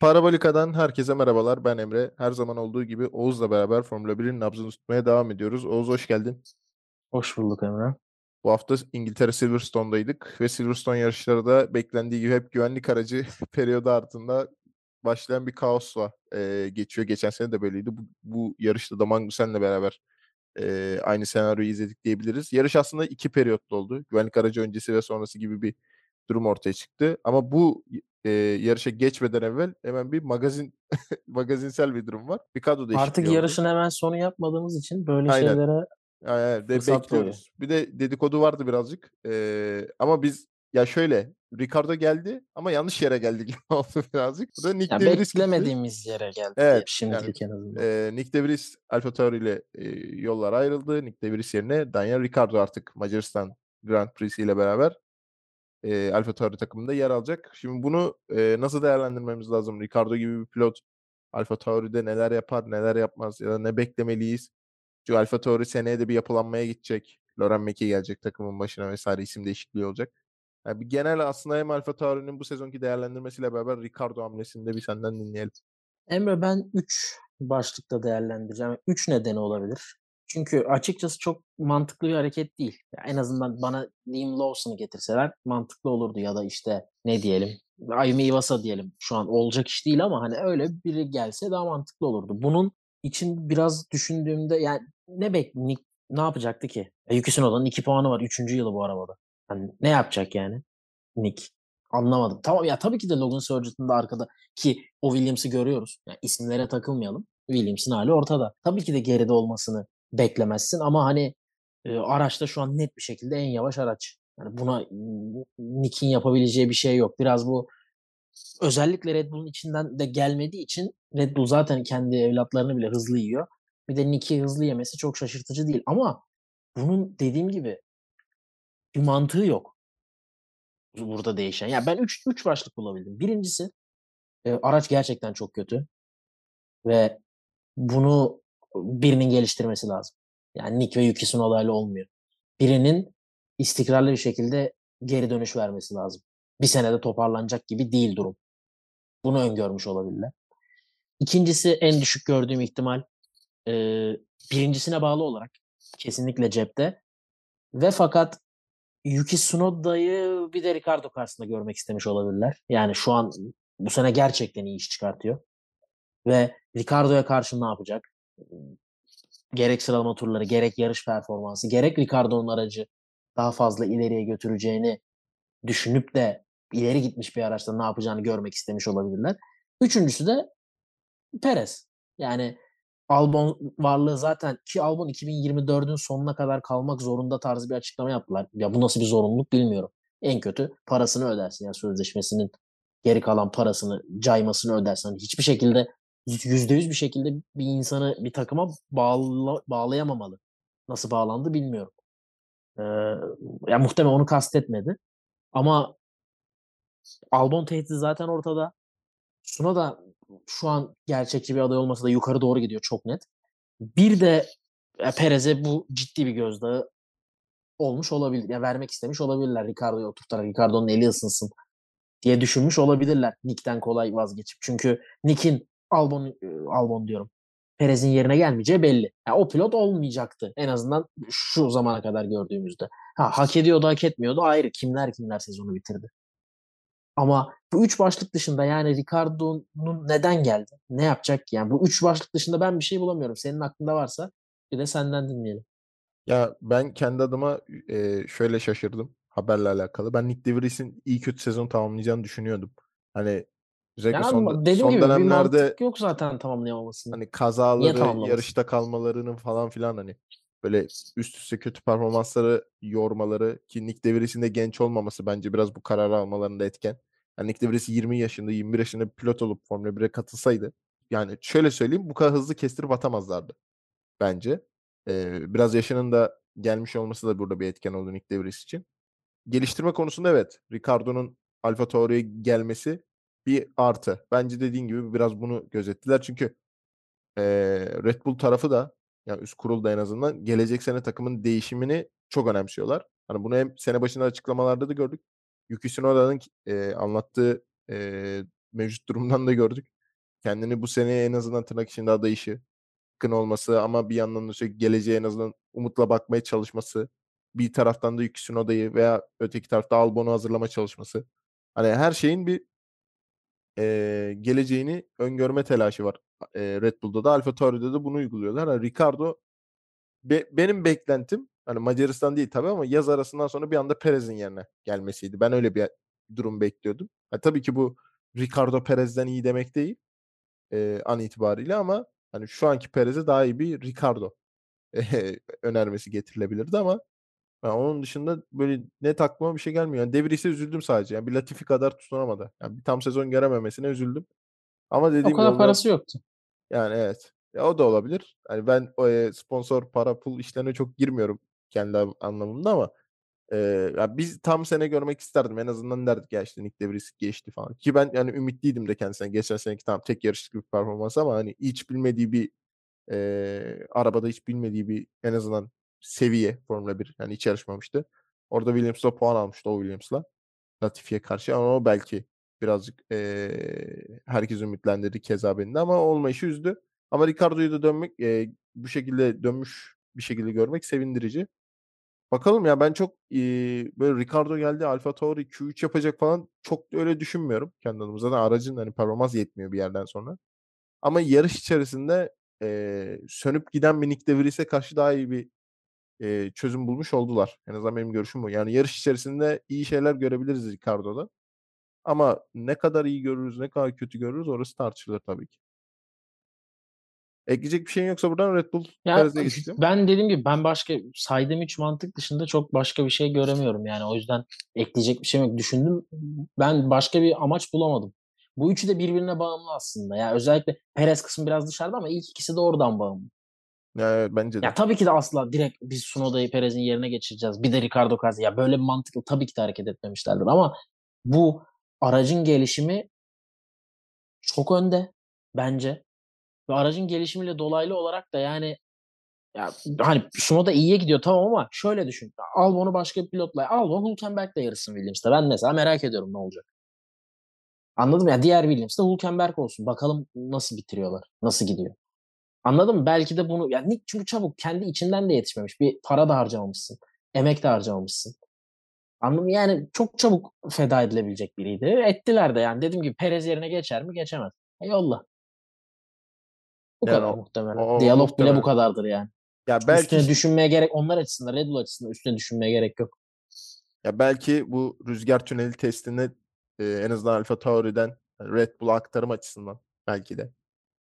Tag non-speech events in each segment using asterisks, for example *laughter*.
Parabolika'dan herkese merhabalar. Ben Emre. Her zaman olduğu gibi Oğuz'la beraber Formula 1'in nabzını tutmaya devam ediyoruz. Oğuz hoş geldin. Hoş bulduk Emre. Bu hafta İngiltere Silverstone'daydık ve Silverstone yarışları da beklendiği gibi hep güvenlik aracı *laughs* periyodu ardında başlayan bir kaosla e, geçiyor. Geçen sene de böyleydi. Bu, bu yarışta da Magnussen'le beraber e, aynı senaryoyu izledik diyebiliriz. Yarış aslında iki periyotlu oldu. Güvenlik aracı öncesi ve sonrası gibi bir durum ortaya çıktı. Ama bu e, yarışa geçmeden evvel hemen bir magazin *laughs* magazinsel bir durum var. Bir kadro değişikliği Artık oldu. yarışın hemen sonu yapmadığımız için böyle Aynen. şeylere Aynen, de bekliyoruz. Bir de dedikodu vardı birazcık. Ee, ama biz ya şöyle Ricardo geldi ama yanlış yere geldi gibi *laughs* oldu birazcık. Bu da Nick ya De Vries gitti. beklemediğimiz yere geldi Evet, şimdilik en azından. Ee, Nick De Vries Alfa Tauri ile e, yollar ayrıldı. Nick De Vries yerine Daniel Ricciardo artık Macaristan Grand Prix ile beraber e, Alfa Tauri takımında yer alacak. Şimdi bunu e, nasıl değerlendirmemiz lazım? Ricardo gibi bir pilot Alfa Tauri'de neler yapar, neler yapmaz ya da ne beklemeliyiz? Çünkü Alfa Tauri seneye de bir yapılanmaya gidecek. Loren Meki gelecek takımın başına vesaire isim değişikliği olacak. Yani bir genel aslında hem Alfa Tauri'nin bu sezonki değerlendirmesiyle beraber Ricardo hamlesini de bir senden dinleyelim. Emre ben 3 başlıkta değerlendireceğim. 3 nedeni olabilir. Çünkü açıkçası çok mantıklı bir hareket değil. Ya en azından bana Liam Lawson'ı getirseler mantıklı olurdu ya da işte ne diyelim Ayumi Iwasa diyelim. Şu an olacak iş değil ama hani öyle biri gelse daha mantıklı olurdu. Bunun için biraz düşündüğümde yani ne bek ne yapacaktı ki? E, Yuki Tsunoda'nın 2 puanı var. 3. yılı bu arabada. Hani ne yapacak yani Nick? Anlamadım. Tamam ya tabii ki de Logan Sargent'ın da arkada ki o Williams'ı görüyoruz. Yani isimlere takılmayalım. Williams'ın hali ortada. Tabii ki de geride olmasını beklemezsin ama hani e, araçta şu an net bir şekilde en yavaş araç. Yani buna Nick'in yapabileceği bir şey yok. Biraz bu özellikle Red Bull'un içinden de gelmediği için Red Bull zaten kendi evlatlarını bile hızlı yiyor. Bir de Nick'i hızlı yemesi çok şaşırtıcı değil. Ama bunun dediğim gibi bir mantığı yok. Burada değişen. Ya ben 3 3 başlık bulabildim. Birincisi e, araç gerçekten çok kötü. Ve bunu birinin geliştirmesi lazım. Yani Nick ve Yuki Tsunoda ile olmuyor. Birinin istikrarlı bir şekilde geri dönüş vermesi lazım. Bir senede toparlanacak gibi değil durum. Bunu öngörmüş olabilirler. İkincisi en düşük gördüğüm ihtimal e, birincisine bağlı olarak kesinlikle cepte. Ve fakat Yuki Tsunoda'yı bir de Ricardo karşısında görmek istemiş olabilirler. Yani şu an bu sene gerçekten iyi iş çıkartıyor. Ve Ricardo'ya karşı ne yapacak? Gerek sıralama turları, gerek yarış performansı, gerek Ricardo'nun aracı daha fazla ileriye götüreceğini düşünüp de ileri gitmiş bir araçta ne yapacağını görmek istemiş olabilirler. Üçüncüsü de Perez. Yani Albon varlığı zaten ki Albon 2024'ün sonuna kadar kalmak zorunda tarzı bir açıklama yaptılar. Ya bu nasıl bir zorunluluk bilmiyorum. En kötü parasını ödersin. Yani sözleşmesinin geri kalan parasını, caymasını ödersin. Yani hiçbir şekilde yüzde yüz bir şekilde bir insanı bir takıma bağla, bağlayamamalı. Nasıl bağlandı bilmiyorum. Ee, yani muhtemelen onu kastetmedi. Ama Albon tehdidi zaten ortada. Suna da şu an gerçekçi bir aday olmasa da yukarı doğru gidiyor çok net. Bir de e, Perez'e bu ciddi bir gözdağı olmuş olabilir. Ya yani vermek istemiş olabilirler Ricardo'yu oturtarak Ricardo'nun eli ısınsın diye düşünmüş olabilirler Nick'ten kolay vazgeçip. Çünkü Nick'in Albon e, Albon diyorum. Perez'in yerine gelmeyeceği belli. Yani o pilot olmayacaktı en azından şu zamana kadar gördüğümüzde. Ha, hak ediyordu, hak etmiyordu ayrı. Kimler kimler sezonu bitirdi. Ama bu üç başlık dışında yani Ricardo'nun neden geldi? Ne yapacak ki? Yani bu üç başlık dışında ben bir şey bulamıyorum. Senin aklında varsa bir de senden dinleyelim. Ya ben kendi adıma e, şöyle şaşırdım haberle alakalı. Ben Nick De Vries'in iyi kötü sezon tamamlayacağını düşünüyordum. Hani özellikle Yani son, dediğim son gibi bir dönemlerde mantık yok zaten tamamlayamamasının. hani kazaları, yarışta kalmalarının falan filan hani böyle üst üste kötü performansları yormaları ki Nick De Vries'in de genç olmaması bence biraz bu kararı almalarında etken. Yani Nick De Vries 20 yaşında, 21 yaşında bir pilot olup Formula 1'e katılsaydı yani şöyle söyleyeyim bu kadar hızlı kestirip atamazlardı bence. Ee, biraz yaşının da gelmiş olması da burada bir etken oldu Nick De Vries için. Geliştirme konusunda evet. Ricardo'nun Alfa Tauri'ye gelmesi bir artı. Bence dediğin gibi biraz bunu gözettiler. Çünkü e, Red Bull tarafı da yani üst kurul da en azından gelecek sene takımın değişimini çok önemsiyorlar. Hani bunu hem sene başında açıklamalarda da gördük. Yuki Tsunoda'nın e, anlattığı e, mevcut durumdan da gördük. Kendini bu seneye en azından tırnak içinde adayışı, yakın olması ama bir yandan da sürekli geleceğe en azından umutla bakmaya çalışması. Bir taraftan da Yuki Tsunoda'yı veya öteki tarafta Albon'u hazırlama çalışması. Hani her şeyin bir eee, geleceğini öngörme telaşı var. Eee, Red Bull'da da AlphaTauri'de de bunu uyguluyorlar. Hani Ricardo be benim beklentim hani Macaristan değil tabii ama yaz arasından sonra bir anda Perez'in yerine gelmesiydi. Ben öyle bir durum bekliyordum. Ha, tabii ki bu Ricardo Perez'den iyi demek değil, eee, an itibariyle ama hani şu anki Perez'e daha iyi bir Ricardo eee, önermesi getirilebilirdi ama ya onun dışında böyle net aklıma bir şey gelmiyor. Yani De Vries'e üzüldüm sadece. Yani bir Latifi kadar tutunamadı. Yani bir tam sezon görememesine üzüldüm. Ama O dediğim gibi kadar o parası yoktu. yani evet. Ya o da olabilir. Hani ben o, eee, sponsor, para, pul işlerine çok girmiyorum kendi an anlamında ama, eee, ya biz tam sene görmek isterdim. En azından derdik ya işte Nyck de Vries geçti falan. Ki ben yani ümitliydim de kendisine. Geçen seneki tamam tek yarışlık bir performans ama hani hiç bilmediği bir, eee, arabada hiç bilmediği bir en azından seviye Formula 1. Yani hiç yarışmamıştı. Orada Williams'la puan almıştı o Williams'la. Latifi'ye karşı ama o belki birazcık, eee, herkesi ümitlendirdi keza beni de ama olmayışı üzdü. Ama Ricardo'yu da dönmek, eee, bu şekilde dönmüş bir şekilde görmek sevindirici. Bakalım ya ben çok, iii, böyle Ricardo geldi, AlphaTauri Q3 yapacak falan çok öyle düşünmüyorum kendi adıma. Zaten aracın hani performans yetmiyor bir yerden sonra. Ama yarış içerisinde, eee, sönüp giden bir Nyck de karşı daha iyi bir, eee, çözüm bulmuş oldular. En azından benim görüşüm bu. Yani yarış içerisinde iyi şeyler görebiliriz Ricardo'da. Ama ne kadar iyi görürüz, ne kadar kötü görürüz orası tartışılır tabii ki. Ekleyecek bir şeyin yoksa buradan Red Bull Perez'e ben dediğim gibi ben başka saydığım 3 mantık dışında çok başka bir şey göremiyorum yani. O yüzden ekleyecek bir şeyim yok. Düşündüm, ben başka bir amaç bulamadım. Bu üçü de birbirine bağımlı aslında. Ya özellikle Perez kısmı biraz dışarıda ama ilk ikisi de oradan bağımlı. Ya, bence de. Ya tabii ki de asla direkt biz Tsunoda'yı Perez'in yerine geçireceğiz. Bir de Ricardo Gazi. Ya böyle bir mantıkla tabii ki de hareket etmemişlerdir ama bu aracın gelişimi çok önde bence. Ve aracın gelişimiyle dolaylı olarak da yani ya hani Tsunoda iyiye gidiyor tamam ama şöyle düşün. Albon'u başka bir pilotla Albon Hülkenberg'le yarışsın Williams'ta. Ben mesela merak ediyorum ne olacak. Anladın mı? Ya diğer Williams'ta Hülkenberg olsun. Bakalım nasıl bitiriyorlar. Nasıl gidiyor. Anladın mı? Belki de bunu yani çünkü çabuk kendi içinden de yetişmemiş. Bir para da harcamamışsın. Emek de harcamamışsın. Anladın mı? Yani çok çabuk feda edilebilecek biriydi. Ettiler de yani. Dediğim gibi Perez yerine geçer mi? Geçemez. E yolla. Bu Yani kadar o muhtemelen. o Diyalog bile muhtemelen. bu kadardır yani. Ya belki Üstüne düşünmeye gerek onlar açısından, Red Bull açısından üstüne düşünmeye gerek yok. ya belki bu rüzgar tüneli testinde, eee, en azından AlphaTauri'den Red Bull'a aktarım açısından belki de,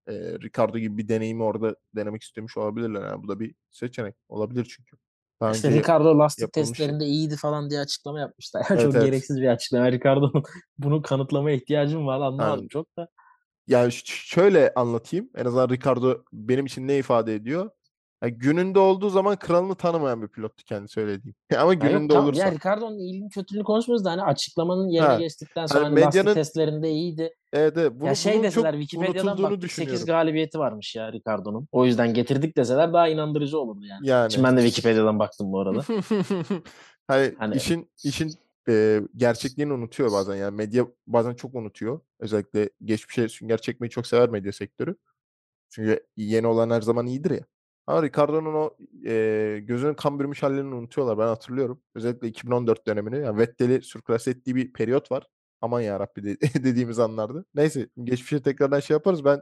eee, Ricardo gibi bir deneyimi orada denemek istemiş olabilirler. Yani bu da bir seçenek. Olabilir çünkü. Daha İşte Ricardo lastik yapılmış testlerinde iyiydi falan diye açıklama yapmışlar. Ya *laughs* Evet, çok evet. gereksiz bir açıklama. Ricardo'nun *laughs* bunu kanıtlamaya ihtiyacım var anlamadım Yani çok da. Yani şöyle anlatayım. En azından Ricardo benim için ne ifade ediyor? Ya gününde olduğu zaman kralını tanımayan bir pilottu kendisi öyle diyeyim. *laughs* Ama Ya gününde tamam ya olursa. Ricardo'nun iyiliğini kötülüğünü konuşmuyoruz da hani açıklamanın yerine Ha. geçtikten sonra Hani hani lastik medyanın testlerinde iyiydi. Evet, evet. Ya Bunu şey bunun çok deseler Wikipedia'dan baktık 8 düşünüyorum. galibiyeti varmış ya Ricardo'nun. O yüzden getirdik deseler daha inandırıcı olurdu yani. Yani. Şimdi ben de Wikipedia'dan baktım bu arada. *laughs* Hani Hani işin işin, eee, gerçekliğini unutuyor bazen. Yani medya bazen çok unutuyor. Özellikle geçmişe sünger çekmeyi çok sever medya sektörü. Çünkü yeni olan her zaman iyidir ya. Ama Ricardo'nun o, eee, gözünün kan bürümüş hâllerini unutuyorlar. Ben hatırlıyorum. Özellikle 2014 dönemini. Yani Vettel'i sürklase ettiği bir periyot var. Aman yarabbi de *laughs* dediğimiz anlardı. Neyse geçmişe tekrardan şey yaparız. Ben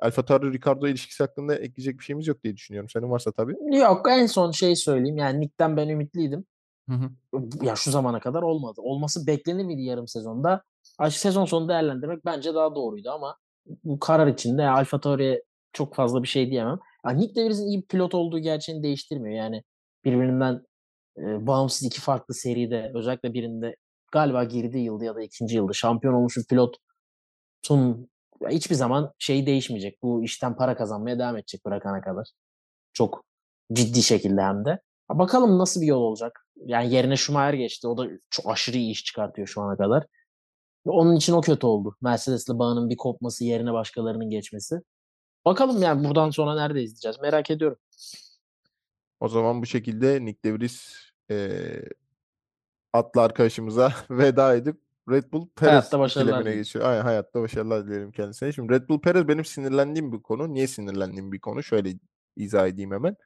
AlphaTauri Ricardo ilişkisi hakkında ekleyecek bir şeyimiz yok diye düşünüyorum. Senin varsa tabii. yok en son şeyi söyleyeyim. Yani Nick'ten ben ümitliydim. Hı hı. Ya şu zamana kadar olmadı. Olması beklenir miydi yarım sezonda? Açık sezon sonu değerlendirmek bence daha doğruydu ama bu karar içinde AlphaTauri'ye çok fazla bir şey diyemem. Ya Nick de Vries'in iyi bir pilot olduğu gerçeğini değiştirmiyor. Yani birbirinden e, bağımsız iki farklı seride özellikle birinde galiba girdiği yılda ya da ikinci yılda şampiyon olmuş bir pilotun ya hiçbir zaman şey değişmeyecek. Bu işten para kazanmaya devam edecek bırakana kadar. Çok ciddi şekilde hem de. Bakalım nasıl bir yol olacak. Yani yerine Schumacher geçti. O da çok aşırı iyi iş çıkartıyor şu ana kadar. Onun için o kötü oldu. Mercedes'le bağının bir kopması, yerine başkalarının geçmesi. Bakalım yani buradan sonra nerede izleyeceğiz merak ediyorum. O zaman bu şekilde Nick de Vries, eee, atlı arkadaşımıza *laughs* veda edip Red Bull Perez ikilemine geçiyor. Aynen hayatta başarılar dilerim kendisine. Şimdi Red Bull Perez benim sinirlendiğim bir konu. Niye sinirlendiğim bir konu? Şöyle izah edeyim hemen.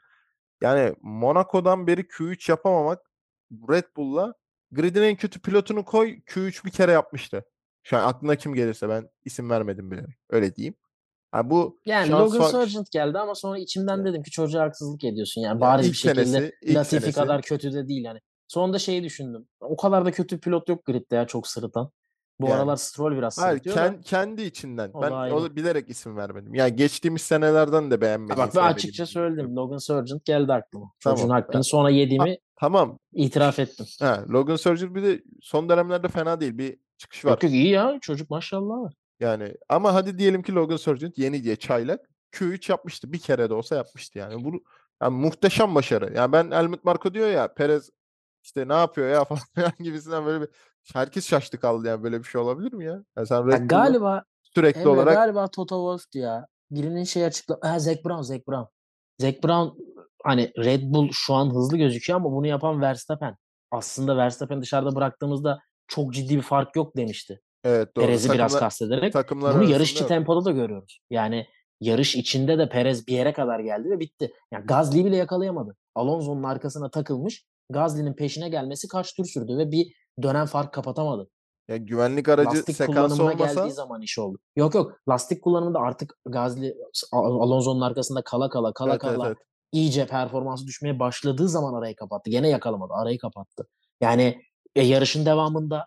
Yani Monaco'dan beri Q3 yapamamak Red Bull'la gridin en kötü pilotunu koy Q3 bir kere yapmıştı. Şu an aklına kim gelirse ben isim vermedim bile. Öyle diyeyim. Ha bu Yani Logan fa- Sargent geldi ama sonra içimden Ya. dedim ki çocuğa haksızlık ediyorsun. Yani Ya bariz ilk bir şekilde senesi, Latifi senesi. kadar kötü de değil yani. Sonunda şeyi düşündüm. O kadar da kötü pilot yok gridde ya çok sırıtan. Bu Yani. aralar Stroll biraz Hayır sırıtıyor da. ken- kendi içinden. O ben da ayrı. o bilerek isim vermedim. Yani geçtiğimiz senelerden de Ha beğenmediğim bak ben açıkça söyledim. Logan Sargent geldi aklıma. Tamam. Çocuğun hakkını sonra yediğimi Tamam. itiraf ettim. Ha, Logan Sargent bir de son dönemlerde fena değil. Bir çıkış var. Yok yok iyi ya. Çocuk maşallah var. Yani ama hadi diyelim ki Logan Sargent yeni diye çaylak Q3 yapmıştı. Bir kere de olsa yapmıştı yani. Bu yani muhteşem başarı. Yani ben Helmut Marko diyor ya Perez işte ne yapıyor ya *laughs* falan gibisinden böyle bir herkes şaştı kaldı yani böyle bir şey olabilir mi ya? Yani sen Ya galiba sürekli Emre olarak galiba Toto Wolff'tu ya. Birinin şey açıkla... Ha Zac Brown, Zac Brown. Zac Brown hani Red Bull şu an hızlı gözüküyor ama bunu yapan Verstappen. Aslında Verstappen dışarıda bıraktığımızda çok ciddi bir fark yok demişti. Evet doğru. Perez'i biraz Takımlar- kastederek. takımlar Bunu yarışçı tempoda da görüyoruz. Yani yarış içinde de Perez bir yere kadar geldi ve bitti. Yani Gasly'yi bile yakalayamadı. Alonso'nun arkasına takılmış. Gasly'nin peşine gelmesi kaç tur sürdü ve bir dönem fark kapatamadı. Yani güvenlik aracı lastik kullanımına olmasa geldiği zaman iş oldu. Yok yok lastik kullanımında artık Al- Alonso'nun arkasında kala kala kala evet, evet, kala evet. iyice performansı düşmeye başladığı zaman arayı kapattı. Gene yakalamadı. Arayı kapattı. Yani e, yarışın devamında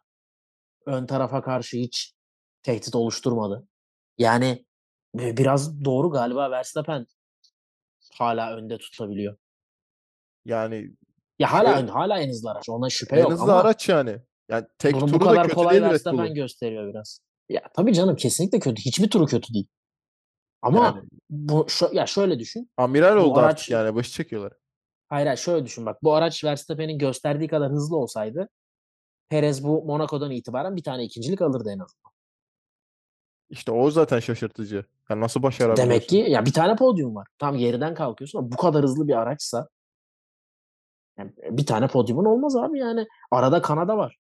ön tarafa karşı hiç tehdit oluşturmadı. Yani biraz doğru galiba Verstappen hala önde tutabiliyor. Yani Ya hala Şöyle- ön, hala en hızlı araç. Ona şüphe en yok hızlı ama araç yani. Yani tek bunu bu turu da kadar kötü kolay değil Verstappen gösteriyor biraz. Ya tabii canım kesinlikle kötü. Hiçbir turu kötü değil. Ama Yani bu şu, ya şöyle düşün. amiral oldu araç- artık yani başı çekiyorlar. Hayır hayır şöyle düşün bak. Bu araç Verstappen'in gösterdiği kadar hızlı olsaydı Perez bu Monaco'dan itibaren bir tane ikincilik alırdı en azından. İşte o zaten şaşırtıcı. Yani nasıl başarabiliyorsun? Demek ki ya bir tane podyum var. Tam geriden kalkıyorsun ama bu kadar hızlı bir araçsa yani bir tane podyumun olmaz abi yani. Arada Kanada var.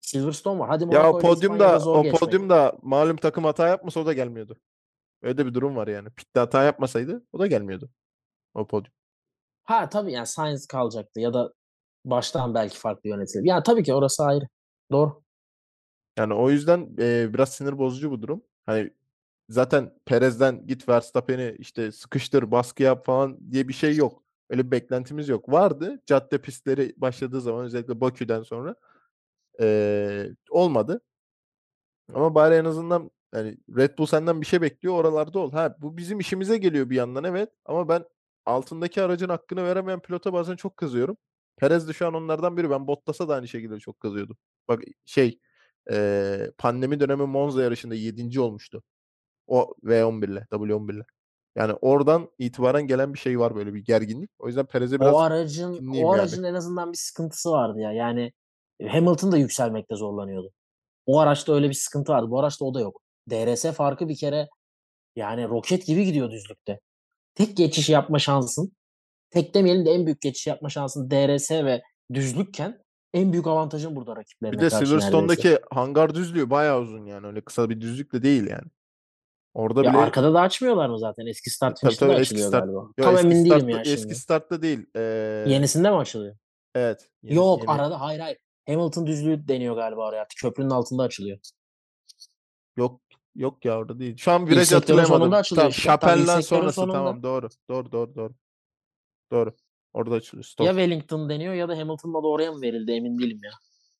Silverstone var. Hadi Ya Monaco o ile podyumda o geçmedi. podyumda malum takım hata yapmasa o da gelmiyordu. Öyle de bir durum var yani. Pitte hata yapmasaydı o da gelmiyordu. O podyum. Ha tabii yani Sainz kalacaktı ya da baştan belki farklı yönetilir. Yani tabii ki orası ayrı. Doğru. Yani o yüzden e, biraz sinir bozucu bu durum. Hani zaten Perez'den git Verstappen'i işte sıkıştır, baskı yap falan diye bir şey yok. Öyle bir beklentimiz yok. Vardı. Cadde pistleri başladığı zaman özellikle Bakü'den sonra e, olmadı. Ama bari en azından yani Red Bull senden bir şey bekliyor oralarda ol. Ha bu bizim işimize geliyor bir yandan evet ama ben altındaki aracın hakkını veremeyen pilota bazen çok kızıyorum. Perez de şu an onlardan biri. Ben Bottas'a da aynı şekilde çok kızıyordum. Bak şey eee, pandemi dönemi Monza yarışında 7. olmuştu. O V11'le, W11'le. Yani oradan itibaren gelen bir şey var böyle bir gerginlik. O yüzden Perez'e biraz o aracın o yani. aracın en azından bir sıkıntısı vardı ya. Yani Hamilton da yükselmekte zorlanıyordu. O araçta öyle bir sıkıntı vardı. Bu araçta o da yok. DRS farkı bir kere yani roket gibi gidiyor düzlükte. Tek geçiş yapma şansın, tek demeyelim de en büyük geçiş yapma şansın DRS ve düzlükken en büyük avantajın burada rakiplerine Bir de karşı neredeyse. Silverstone'daki hangar düzlüğü bayağı uzun yani. Öyle kısa bir düzlük de değil yani. Orada Ya bile arkada da açmıyorlar mı zaten? Eski start Tabii, finişte de eski açılıyor start- galiba. Yo, Tam eski emin değilim ya Eski şimdi. startta değil. Ee, Yenisinde mi açılıyor? Evet. yeni- Yok yeni- arada hayır hayır. Hamilton düzlüğü deniyor galiba oraya artık. Köprünün altında açılıyor. Yok yok ya orada değil. Şu an viraj hatırlayamadım. Tamam, işte. Sektörün sonrası sonunda. tamam doğru. Doğru doğru doğru. Doğru. Orada açılıyor. Stop. Ya Wellington deniyor ya da Hamilton'la da oraya mı verildi emin değilim ya.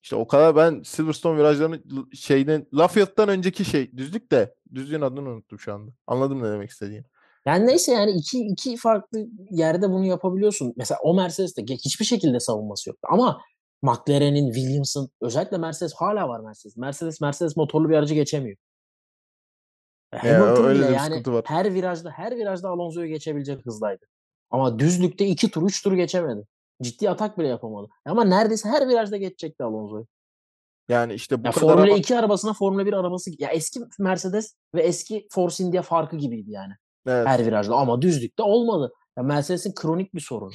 İşte o kadar ben Silverstone virajlarının şeyden Lafayette'dan önceki şey düzlük de düzlüğün adını unuttum şu anda. Anladım ne demek istediğini. Yani neyse yani iki, iki farklı yerde bunu yapabiliyorsun. Mesela o Mercedes'te hiçbir şekilde savunması yoktu. Ama McLaren'in, Williams'ın özellikle Mercedes hala var Mercedes. Mercedes Mercedes motorlu bir aracı geçemiyor. Ya, Hamilton öyle bile yani var. her virajda her virajda Alonso'yu geçebilecek hızdaydı. Ama düzlükte iki tur, üç tur geçemedi. Ciddi atak bile yapamadı. Ama neredeyse her virajda geçecekti Alonso'yu. Yani işte bu Ya kadar Formula ama- 2 arabasına Formula 1 arabası ya eski Mercedes ve eski Force India farkı gibiydi yani evet. her virajda ama düzlükte olmadı. Ya Mercedes'in kronik bir sorunu.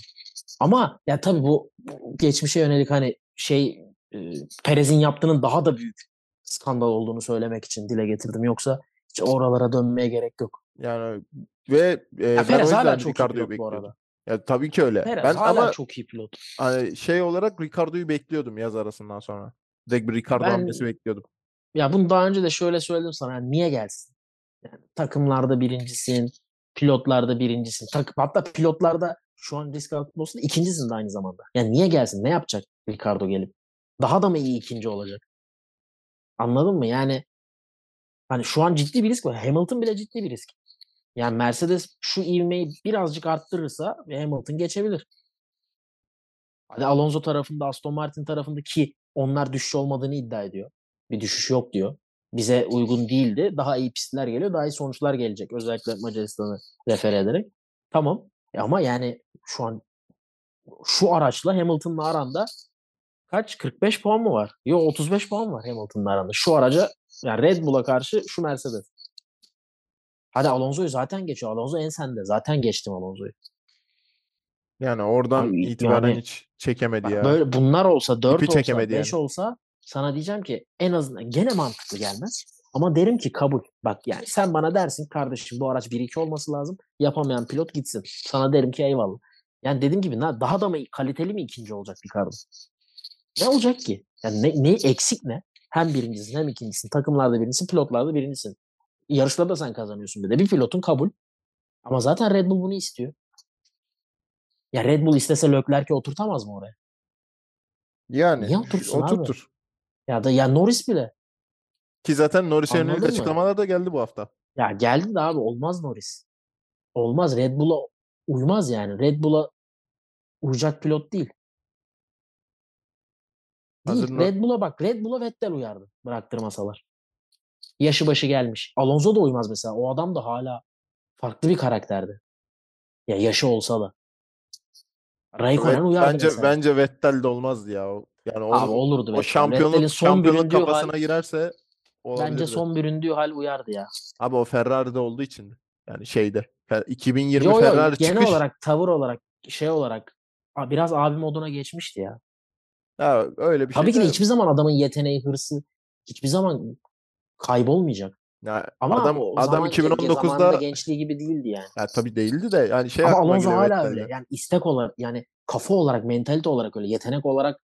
Ama ya tabii bu, bu geçmişe yönelik hani şey eee, Perez'in yaptığının daha da büyük skandal olduğunu söylemek için dile getirdim. Yoksa hiç oralara dönmeye gerek yok. Yani ve, eee, Ya ben o yüzden çok Ricardo'yu bekliyordum. Ya tabii ki öyle. Perez Ben hâlâ ama çok iyi pilot. hani şey olarak Ricardo'yu bekliyordum yaz arasından sonra. Direkt bir Ricardo Ben hamlesi bekliyordum. ya bunu daha önce de şöyle söyledim sana. Yani niye gelsin? Yani takımlarda birincisin, pilotlarda birincisin. Tak, hatta pilotlarda şu an risk olsun ikincisin de aynı zamanda. Yani niye gelsin? Ne yapacak Ricardo gelip? Daha da mı iyi ikinci olacak? Anladın mı? Yani hani şu an ciddi bir risk var. Hamilton bile ciddi bir risk. Yani Mercedes şu ivmeyi birazcık arttırırsa Hamilton geçebilir. Hadi Alonso tarafında, Aston Martin tarafında ki onlar düşüş olmadığını iddia ediyor. Bir düşüş yok diyor. Bize uygun değildi. Daha iyi pistler geliyor. Daha iyi sonuçlar gelecek. Özellikle Macaristan'ı refer ederek. Tamam. E ama yani şu an şu araçla Hamilton'la aranda kaç? 45 puan mı var? Yok 35 puan var Hamilton'la aranda. Şu araca yani Red Bull'a karşı şu Mercedes. Hadi Alonso'yu zaten geçiyor. Alonso en sende. Zaten geçtim Alonso'yu. Yani oradan Abi, itibaren yani hiç çekemedi ya. böyle bunlar olsa 4 İpi olsa çekemedi 5 yani. olsa sana diyeceğim ki en azından gene mantıklı gelmez. Ama derim ki kabul. Bak yani sen bana dersin kardeşim bu araç 1-2 olması lazım. Yapamayan pilot gitsin. Sana derim ki eyvallah. Yani dediğim gibi daha da mı kaliteli mi ikinci olacak Ricardo? Ne olacak ki? Yani ne, ne eksik ne? Hem birincisin hem ikincisin. Takımlarda birincisin, pilotlarda birincisin. Yarışlarda da sen kazanıyorsun bir de. Bir pilotun kabul. Ama zaten Red Bull bunu istiyor. Ya Red Bull istese Leclerc'i oturtamaz mı oraya? Yani Niye otursun abi? oturtur. Ya da ya Norris bile. Ki zaten Norris'e yönelik açıklamalar da geldi bu hafta. Ya geldi de abi olmaz Norris. Olmaz. Red Bull'a uymaz yani. Red Bull'a uyacak pilot değil. Değil. Hazır Red Bull'a bak. Red Bull'a Vettel uyardı. Bıraktırmasalar. Yaşı başı gelmiş. Alonso da uymaz mesela. O adam da hala farklı bir karakterdi. Ya yaşı olsa da. Raikkonen uyardı bence mesela. bence Vettel de olmazdı ya. O- Yani Abi onun olurdu o Vettel'in son şampiyonluk büründüğü hal kafasına girerse bence olabilirdi. son büründüğü hal uyardı ya. Abi o Ferrari'de olduğu için yani şeyde Fer- 2020 Yo yo Ferrari genel çıkış olarak tavır olarak şey olarak biraz abi moduna geçmişti ya. ha, öyle bir şey Tabii ki de- hiçbir zaman adamın yeteneği, hırsı hiçbir zaman kaybolmayacak. ya Ama adam o adam zaman ge- zamanında 2019'da gençliği gibi değildi yani. ya tabii değildi de yani şey Ama Alonso hala öyle. Yani istek olarak yani kafa olarak, mentalite olarak öyle, yetenek olarak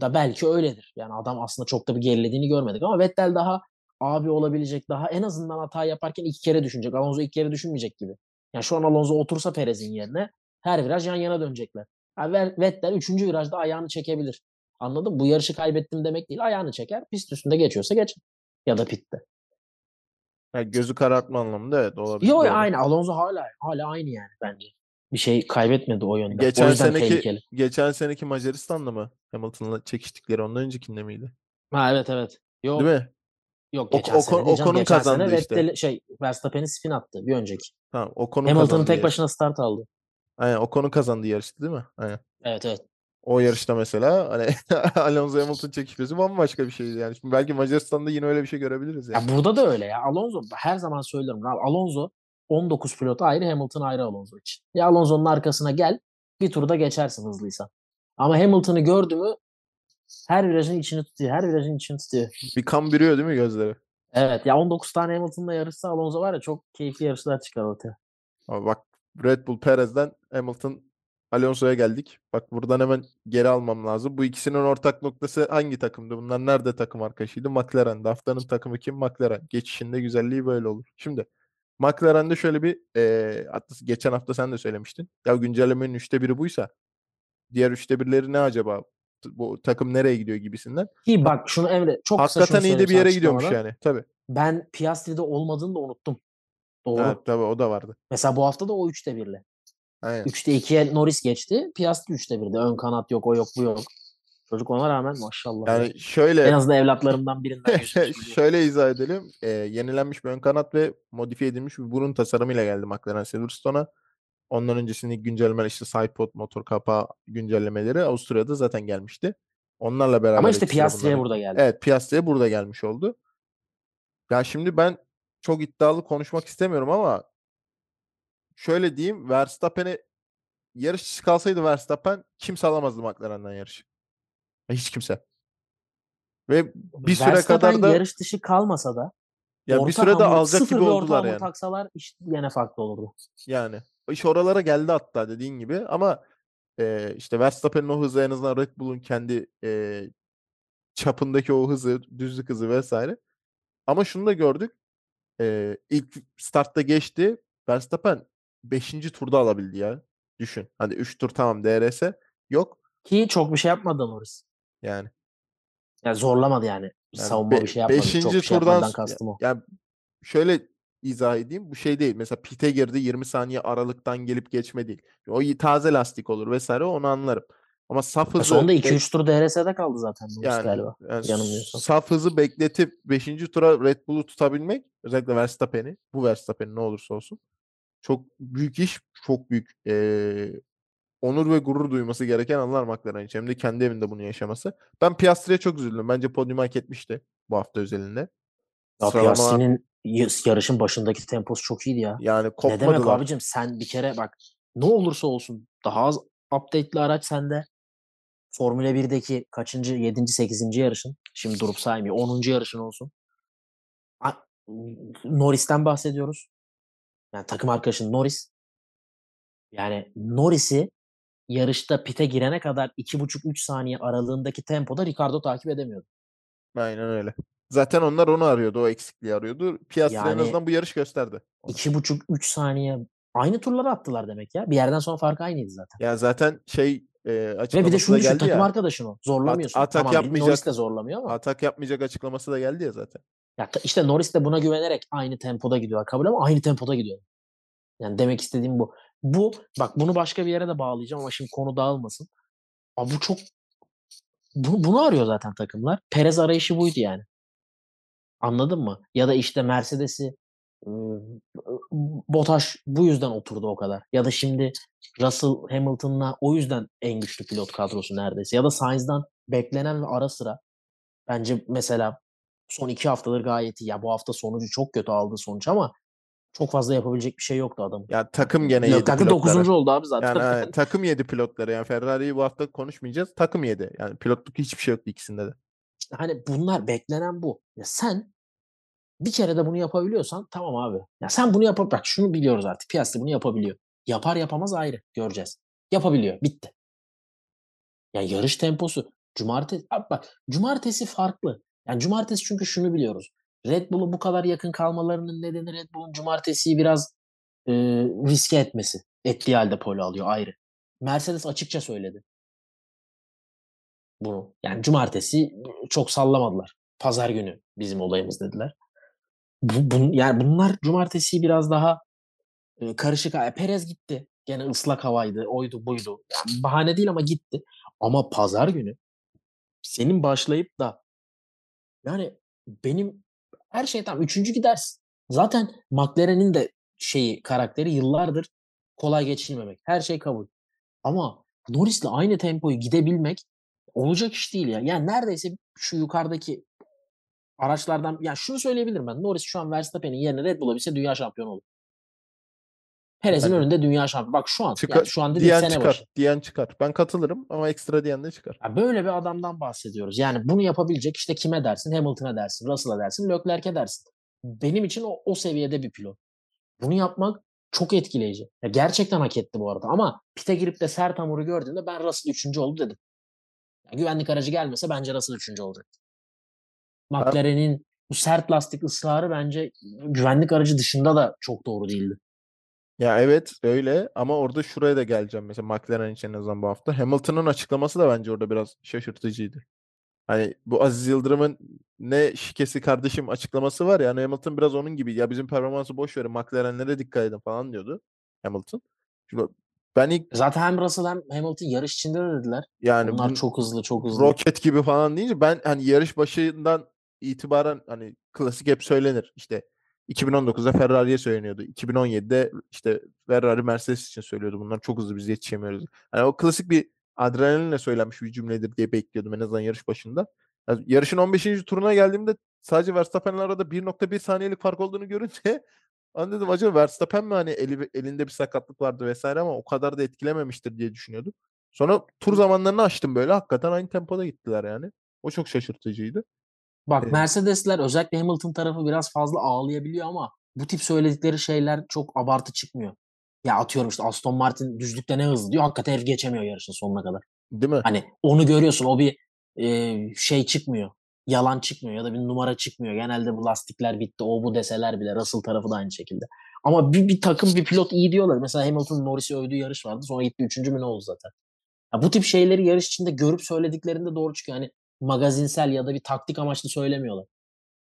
da belki öyledir. Yani adam aslında çok da bir gerilediğini görmedik ama Vettel daha abi olabilecek, daha en azından hata yaparken iki kere düşünecek. Alonso iki kere düşünmeyecek gibi. Yani şu an Alonso otursa Perez'in yerine her viraj yan yana dönecekler. Yani Ve- Vettel üçüncü virajda ayağını çekebilir. Anladın mı? Bu yarışı kaybettim demek değil. Ayağını çeker. Pist üstünde geçiyorsa geç. Ya da pitte. Yani gözü karartma anlamında evet olabilir. Yo doğru. aynı. Alonso hala hala aynı yani bence. Bir şey kaybetmedi o yönden. Geçen o seneki tehlikeli. geçen seneki Macaristan'da mı Hamilton'la çekiştikleri ondan öncekinde miydi? Ha evet evet. Yok Değil mi? yok O- geçen Ocon- sene değil canım. Ocon'un Geçen sene işte. Vettel şey Verstappen'i spin attı bir önceki. Tamam, Ocon'un Hamilton'ın kazandığı tek yarış. başına start aldı. Aynen Ocon'un kazandığı yarıştı değil mi? Aynen. Evet evet. O yarışta mesela hani *laughs* Alonso Hamilton çekişmesi bambaşka bir şeydi yani. Şimdi belki Macaristan'da yine öyle bir şey görebiliriz yani. Ya burada da öyle ya. Alonso her zaman söylüyorum. Abi, Alonso 19 pilot ayrı Hamilton ayrı Alonso için. Ya Alonso'nun arkasına gel bir turda geçersin hızlıysan. Ama Hamilton'ı gördü mü her virajın içini tutuyor. Her virajın içini tutuyor. Bir kan bürüyor değil mi gözleri? Evet ya 19 tane Hamilton'la yarışsa Alonso var ya çok keyifli yarışlar çıkar ortaya. Ama bak Red Bull Perez'den Hamilton Alonso'ya geldik. Bak buradan hemen geri almam lazım. Bu ikisinin ortak noktası hangi takımdı? Bunlar nerede takım arkadaşıydı? McLaren'de. Haftanın takımı kim? McLaren. Geçişinde güzelliği böyle olur. Şimdi McLaren'de şöyle bir e, hatta geçen hafta sen de söylemiştin. Ya güncellemenin üçte biri buysa diğer üçte birleri ne acaba? Bu takım nereye gidiyor gibisinden. Ki bak şunu Emre çok kısa şunu Hakikaten iyi de bir yere gidiyormuş açıklamadan. yani. Tabii. Ben Piastri'de olmadığını da unuttum. Doğru. Evet, tabii o da vardı. Mesela bu hafta da o 3'te 1'le. Aynen. 3'te 2'ye Norris geçti. Piastri 3'te 1'de. Ön kanat yok, o yok, bu yok. Çocuk ona rağmen maşallah. ya. Yani şöyle En azından evlatlarımdan birinden. *laughs* Şöyle izah edelim. Ee, yenilenmiş bir ön kanat ve modifiye edilmiş bir burun tasarımıyla geldi McLaren Silverstone'a. Ondan öncesinde ilk güncellemeler işte sidepod, motor kapağı güncellemeleri Avusturya'da zaten gelmişti. Onlarla beraber Ama işte Piastri'ye burada geldi. Evet Piastri'ye burada gelmiş oldu. Ya şimdi ben çok iddialı konuşmak istemiyorum ama şöyle diyeyim Verstappen'e yarış dışı kalsaydı Verstappen kimse alamazdı McLaren'den yarışı. Ya Hiç kimse. Ve bir süre Verstappen kadar da yarış dışı kalmasa da Ya bir süre de alacak gibi oldular yani. taksalar iş gene farklı olurdu. Yani. İş oralara geldi hatta dediğin gibi ama eee, işte Verstappen'in o hızı en azından Red Bull'un kendi eee, çapındaki o hızı, düzlük hızı vesaire. Ama şunu da gördük. Eee, ilk startta geçti. Verstappen 5. turda alabildi ya. Düşün. Hadi 3 tur tamam DRS yok. Ki çok bir şey yapmadı Norris. Yani. Yani zorlamadı yani. Yani Savunma be- bir şey yapmadı. Çok beşinci bir şey turdan kastım o. yani şöyle izah edeyim. Bu şey değil. Mesela pite girdi 20 saniye aralıktan gelip geçme değil. O taze lastik olur vesaire onu anlarım. Ama saf hızı Sonunda bek- 2-3 tur DRS'de kaldı zaten yani, galiba. yani yanılmıyorsam. saf hızı bekletip 5. tura Red Bull'u tutabilmek özellikle Verstappen'i bu Verstappen'i ne olursa olsun çok büyük iş çok büyük eee, onur ve gurur duyması gereken anlar McLaren için. Hem de kendi evinde bunu yaşaması. Ben Piastri'ye çok üzüldüm. Bence podyumu hak etmişti bu hafta özelinde. Ya Sıralama Piastri'nin yarışın başındaki temposu çok iyiydi ya. yani Ne demek kopmadılar. abicim sen bir kere bak ne olursa olsun daha az update'li araç sende. Formula 1'deki kaçıncı 7. 8. yarışın şimdi durup saymıyor 10. yarışın olsun. Norris'ten bahsediyoruz. Yani takım arkadaşın Norris. Yani Norris'i yarışta pite girene kadar 2,5-3 saniye aralığındaki tempoda Ricardo takip edemiyordu. Aynen öyle. Zaten onlar onu arıyordu. O eksikliği arıyordu. En Yani azından bu yarış gösterdi. onu. 2,5-3 saniye aynı turlara attılar demek ya. Bir yerden sonra fark aynıydı zaten. Ya zaten şey e, Ve bir de şunu düşün takım ya. arkadaşın o. Zorlamıyorsun. atak tamam Norris yapmayacak. de zorlamıyor ama Atak yapmayacak açıklaması da geldi ya zaten. Ya işte Norris de buna güvenerek aynı tempoda gidiyor. Kabul ama aynı tempoda gidiyor. Yani demek istediğim bu. Bu bak bunu başka bir yere de bağlayacağım ama şimdi konu dağılmasın. Ama bu çok bu, bunu arıyor zaten takımlar. Perez arayışı buydu yani. Anladın mı? Ya da işte Mercedes'i Bottas bu yüzden oturdu o kadar. Ya da şimdi Russell Hamilton'la o yüzden en güçlü pilot kadrosu neredeyse. Ya da Sainz'dan beklenen ve ara sıra bence mesela son iki haftadır gayet iyi. Ya bu hafta sonucu çok kötü aldığı sonuç ama çok fazla yapabilecek bir şey yoktu adamın. Ya takım gene yedi Leclerc de pilotları. 9. oldu abi zaten. Yani evet, *laughs* takım yedi pilotları. Yani Ferrari'yi bu hafta konuşmayacağız. Takım yedi. Yani pilotluk hiçbir şey yoktu ikisinde de. İşte hani bunlar beklenen bu. Ya sen bir kere de bunu yapabiliyorsan tamam abi. Ya sen bunu yapıp bak şunu biliyoruz artık. Piastri bunu yapabiliyor. Yapar yapamaz ayrı. Göreceğiz. Yapabiliyor. Bitti. Ya yarış temposu. Cumartesi bak cumartesi farklı. Yani cumartesi çünkü şunu biliyoruz. Red Bull'u bu kadar yakın kalmalarının nedeni Red Bull'un cumartesiyi biraz e, riske etmesi. Ettiği halde pole alıyor ayrı. Mercedes açıkça söyledi. Bunu. Yani cumartesi çok sallamadılar. Pazar günü bizim olayımız dediler. Bu, bun- yani bunlar cumartesi biraz daha e, karışık. Ha, Perez gitti. Gene ıslak havaydı. Oydu buydu. Yani bahane değil ama gitti. Ama pazar günü senin başlayıp da yani benim her şey tamam. Üçüncü gidersin. Zaten McLaren'in de şeyi karakteri yıllardır kolay geçilmemek. Her şey kabul. Ama Norris'le aynı tempoyu gidebilmek olacak iş değil ya. Yani neredeyse şu yukarıdaki araçlardan ya şunu söyleyebilirim ben. Norris şu an Verstappen'in yerine Red Bull'a bilse dünya şampiyonu olur. Perez'in Yani önünde dünya şampiyonu. Bak şu an çıkar, yani şu an değil diyen sene çıkar. başı. Diyen çıkar. Ben katılırım ama ekstra diyen de çıkar. Ya böyle bir adamdan bahsediyoruz. Yani bunu yapabilecek işte kime dersin? Hamilton'a dersin, Russell'a dersin, Leclerc'e dersin. Benim için o, o seviyede bir pilot. Bunu yapmak çok etkileyici. Ya gerçekten hak etti bu arada. Ama pite girip de sert hamuru gördüğümde ben Russell 3. oldu dedim. Ya güvenlik aracı gelmese bence Russell 3. olacaktı. McLaren'in bu sert lastik ısrarı bence güvenlik aracı dışında da çok doğru değildi. Ya evet öyle ama orada şuraya da geleceğim. Mesela McLaren için en azından bu hafta. Hamilton'ın açıklaması da bence orada biraz şaşırtıcıydı. Hani bu Aziz Yıldırım'ın ne şikesi kardeşim açıklaması var ya hani Hamilton biraz onun gibi ya bizim performansı boş verin McLaren'lere dikkat edin falan diyordu Hamilton. Şimdi ben ilk Zaten hem Russell hem Hamilton yarış içinde de dediler. yani Bunlar bu çok hızlı, çok hızlı. roket gibi falan deyince ben hani yarış başından itibaren hani klasik hep söylenir. İşte 2019'da Ferrari'ye söyleniyordu. 2017'de işte Ferrari Mercedes için söylüyordu. Bunlar çok hızlı biz yetişemiyoruz. Hani o klasik bir adrenalinle söylenmiş bir cümledir diye bekliyordum en azından yarış başında. Yani yarışın 15. turuna geldiğimde sadece Verstappen'le arada 1.1 saniyelik fark olduğunu görünce *laughs* ben dedim acaba Verstappen mi hani eli, elinde bir sakatlık vardı vesaire ama o kadar da etkilememiştir diye düşünüyordum. Sonra tur zamanlarını açtım böyle hakikaten aynı tempoda gittiler yani. O çok şaşırtıcıydı. Bak Eee Mercedes'ler özellikle Hamilton tarafı biraz fazla ağlayabiliyor ama bu tip söyledikleri şeyler çok abartı çıkmıyor. Ya atıyorum işte Aston Martin düzlükte ne hızlı diyor. Hakikaten herif geçemiyor yarışın sonuna kadar. Değil mi? Hani onu görüyorsun. O bir eee, şey çıkmıyor. Yalan çıkmıyor ya da bir numara çıkmıyor. Genelde bu lastikler bitti, o bu deseler bile Russell tarafı da aynı şekilde. Ama bir, bir takım bir pilot iyi diyorlar. Mesela Hamilton Norris'i övdüğü yarış vardı. Sonra gitti üçüncü mü ne oldu zaten. Ya bu tip şeyleri yarış içinde görüp söylediklerinde doğru çıkıyor. Hani magazinsel ya da bir taktik amaçlı söylemiyorlar.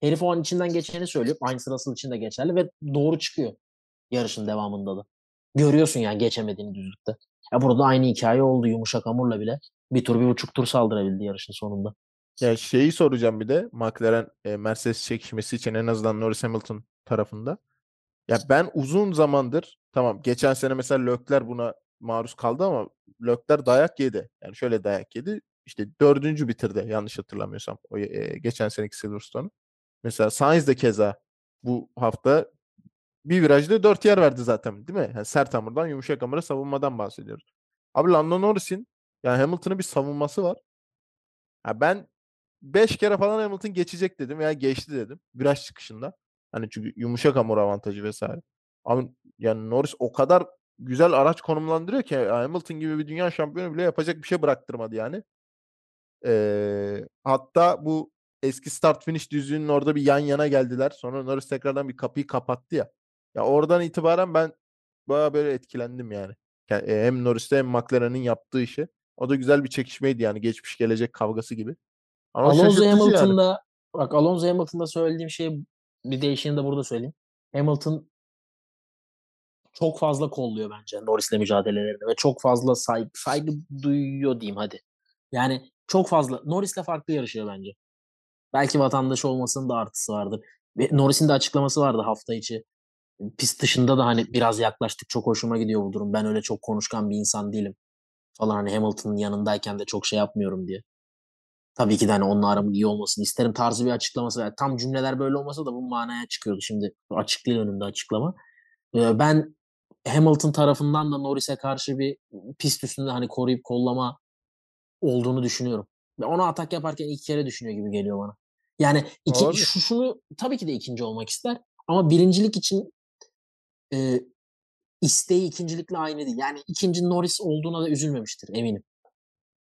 Herif o an içinden geçeni söylüyor. Aynısı Russell için de geçerli ve doğru çıkıyor yarışın devamında da. Görüyorsun yani geçemediğini düzlükte. Ya burada aynı hikaye oldu yumuşak hamurla bile. Bir tur bir buçuk tur saldırabildi yarışın sonunda. Ya şeyi soracağım bir de McLaren e, Mercedes çekişmesi için en azından Norris Hamilton tarafında. Ya ben uzun zamandır tamam geçen sene mesela Lökler buna maruz kaldı ama Lökler dayak yedi. Yani şöyle dayak yedi. İşte dördüncü bitirdi yanlış hatırlamıyorsam o e, geçen seneki Silverstone'u. Mesela Sainz de keza bu hafta bir virajda dört yer verdi zaten değil mi? Yani sert hamurdan yumuşak hamura savunmadan bahsediyoruz. Abi Lando Norris'in yani Hamilton'ın bir savunması var. Ya ben 5 kere falan Hamilton geçecek dedim veya geçti dedim viraj çıkışında. Hani çünkü yumuşak hamur avantajı vesaire. Abi yani Norris o kadar güzel araç konumlandırıyor ki Hamilton gibi bir dünya şampiyonu bile yapacak bir şey bıraktırmadı yani. Ee, hatta bu eski start finish düzlüğünün orada bir yan yana geldiler. Sonra Norris tekrardan bir kapıyı kapattı ya. Ya oradan itibaren ben baya böyle etkilendim yani. Yani hem Norris'te hem McLaren'in yaptığı işi. O da güzel bir çekişmeydi yani geçmiş gelecek kavgası gibi. Ama Alonso şaşırtıcı yani. Hamilton'da bak Alonso Hamilton'da söylediğim şey bir değişini de burada söyleyeyim. Hamilton çok fazla kolluyor bence Norris'le mücadelelerini ve çok fazla saygı, saygı duyuyor diyeyim hadi. Yani çok fazla Norris'le farklı yarışıyor bence. Belki vatandaş olmasının da artısı vardır. Ve Norris'in de açıklaması vardı hafta içi. Pist dışında da hani biraz yaklaştık çok hoşuma gidiyor bu durum. Ben öyle çok konuşkan bir insan değilim. Falan hani Hamilton'ın yanındayken de çok şey yapmıyorum diye. Tabii ki de hani onunla aramın iyi olmasını isterim tarzı bir açıklaması var. Tam cümleler böyle olmasa da bu manaya çıkıyordu. Şimdi açık değil önümde açıklama. Ee, ben Hamilton tarafından da Norris'e karşı bir pist üstünde hani koruyup kollama olduğunu düşünüyorum. Ve ona atak yaparken ilk kere düşünüyor gibi geliyor bana. Yani iki, Olabilir. şu, şunu tabii ki de ikinci olmak ister ama birincilik için e, isteği ikincilikle aynı değil. Yani ikinci Norris olduğuna da üzülmemiştir eminim.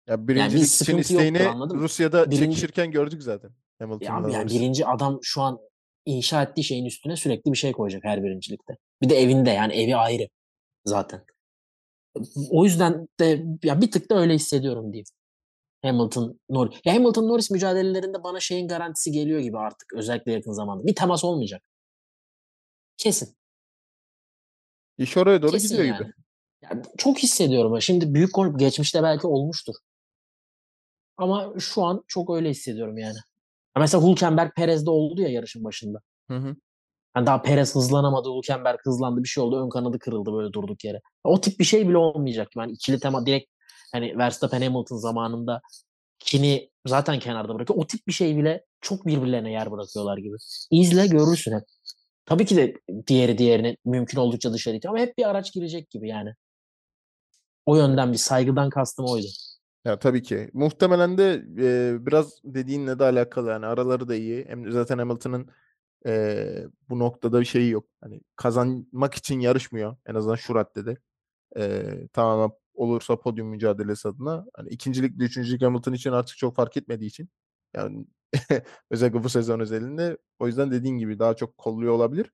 Ya birincilik için sıkıntı yoktur, isteğini mı? Rusya'da Birinci- çekişirken gördük zaten. Ya Hamilton'la abi yani birinci adam şu an inşa ettiği şeyin üstüne sürekli bir şey koyacak her birincilikte. Bir de evinde yani evi ayrı zaten. O yüzden de ya bir tık da öyle hissediyorum diyeyim. Hamilton Norris. Ya Hamilton Norris mücadelelerinde bana şeyin garantisi geliyor gibi artık özellikle yakın zamanda. Bir temas olmayacak. Kesin. İş oraya doğru Kesin gidiyor yani. gibi. Yani çok hissediyorum. Şimdi büyük gol geçmişte belki olmuştur. Ama şu an çok öyle hissediyorum yani. Ya Mesela Hülkenberg Perez'de oldu ya yarışın başında. Hı hı. Yani daha Perez hızlanamadı, Hülkenberg hızlandı bir şey oldu. Ön kanadı kırıldı böyle durduk yere. O tip bir şey bile olmayacak. Yani ikili tema direkt hani Verstappen Hamilton zamanında Kini zaten kenarda bırakıyor. O tip bir şey bile çok birbirlerine yer bırakıyorlar gibi. İzle görürsün hep. Tabii ki de diğeri diğerini mümkün oldukça dışarı itiyor ama hep bir araç girecek gibi yani. O yönden bir saygıdan kastım oydu. Ya tabii ki. Muhtemelen de e, biraz dediğinle de alakalı. Yani araları da iyi. Hem zaten Hamilton'ın e, bu noktada bir şeyi yok. Hani kazanmak için yarışmıyor. En azından şu raddede. E, tamamen olursa podyum mücadelesi adına. Hani ikincilikle üçüncülük Hamilton için artık çok fark etmediği için. Yani *laughs* özellikle bu sezon özelinde. O yüzden dediğin gibi daha çok kolluyor olabilir.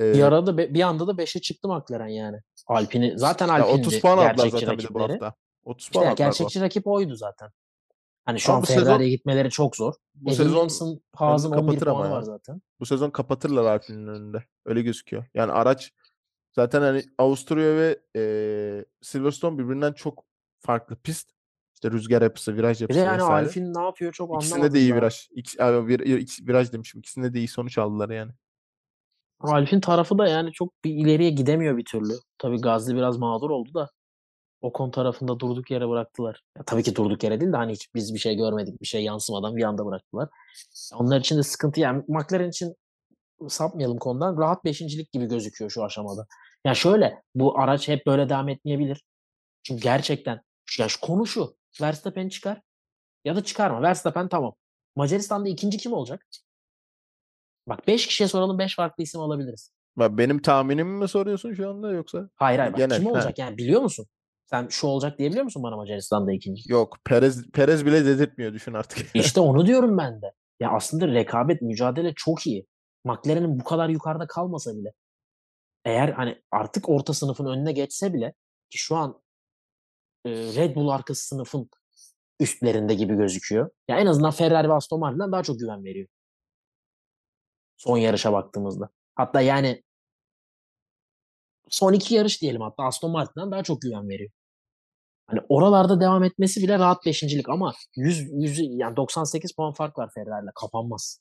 E, Bir arada be- bir anda da 5'e çıktı McLaren yani. Alpini zaten ya Alpine'di 30 puan aldılar zaten bir de bu hafta. 30 İşte puan ya aldılar gerçekçi rakip oydu zaten. Hani şu Ama an Ferrari'ye gitmeleri çok zor. Bu E, sezon Haas'ın önünü 11 kapatır ama puanı ya. var zaten. bu sezon kapatırlar Alpine'in önünde. Öyle gözüküyor. Yani araç zaten hani Avusturya ve eee, Silverstone birbirinden çok farklı pist. İşte rüzgar yapısı, viraj Bir de yapısı yani vesaire. Alpine ne yapıyor çok İkisinde anlamadım de iyi viraj. Abi, vir, ikisi- viraj demişim. İkisinde de iyi sonuç aldılar yani. Alpine tarafı da yani çok bir ileriye gidemiyor bir türlü. Tabii Gazli biraz mağdur oldu da Ocon tarafında durduk yere bıraktılar. Ya tabii ki durduk yere değil de hani hiç biz bir şey görmedik, bir şey yansımadan bir anda bıraktılar. Onlar için de sıkıntı yani McLaren için sapmayalım konudan. Rahat beşincilik gibi gözüküyor şu aşamada. Ya şöyle bu araç hep böyle devam etmeyebilir. Çünkü gerçekten ya şu konu şu. Verstappen çıkar ya da çıkarma. Verstappen tamam. Macaristan'da 2. kim olacak? Bak 5 kişiye soralım 5 farklı isim alabiliriz. Bak benim tahminimi mi soruyorsun şu anda yoksa? Hayır hayır bak Genel, kim olacak yani biliyor musun? Sen şu olacak diyebiliyor musun bana Macaristan'da ikinci? Yok Perez Perez bile dedirtmiyor düşün artık. *laughs* İşte onu diyorum ben de. Ya aslında rekabet, mücadele çok iyi. McLaren'in bu kadar yukarıda kalmasa bile. Eğer hani artık orta sınıfın önüne geçse bile ki şu an e, Red Bull arkası sınıfın üstlerinde gibi gözüküyor. Ya en azından Ferrari ve Aston Martin'den daha çok güven veriyor. Son yarışa baktığımızda. Hatta yani son iki yarış diyelim hatta Aston Martin'den daha çok güven veriyor. Hani oralarda devam etmesi bile rahat beşincilik ama 100, 100 yani 98 puan fark var Ferrari'yle kapanmaz.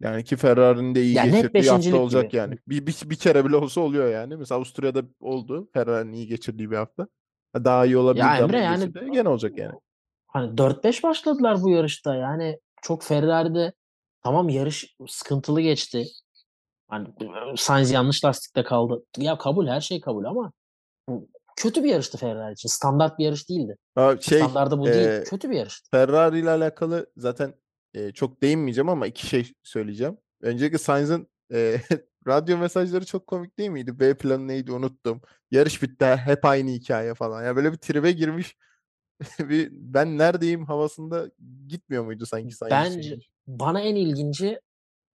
Yani ki Ferrari'nin de iyi Ya net geçirdiği hafta olacak gibi. yani. Bir, bir, bir kere bile olsa oluyor yani. Mesela Avusturya'da oldu. Ferrari'nin iyi geçirdiği bir hafta. Ha, Daha iyi olabilirdi Ya Emre yani geçirdi. Gene olacak yani. hani 4-5 başladılar bu yarışta. Yani çok Ferrari'de tamam yarış sıkıntılı geçti. Hani Sainz yanlış lastikte kaldı. Ya kabul her şey kabul ama bu kötü bir yarıştı Ferrari için. Standart bir yarış değildi. Ha, şey Standardı bu e, değil. Kötü bir yarıştı. Ferrari ile alakalı zaten e, çok değinmeyeceğim ama iki şey söyleyeceğim. Öncelikle Sainz'ın e, *laughs* radyo mesajları çok komik değil miydi? B planı neydi unuttum. Yarış bitti hep aynı hikaye falan. Ya böyle bir tribe girmiş. *laughs* bir ben neredeyim havasında gitmiyor muydu sanki Sainz Bence için? bana en ilginci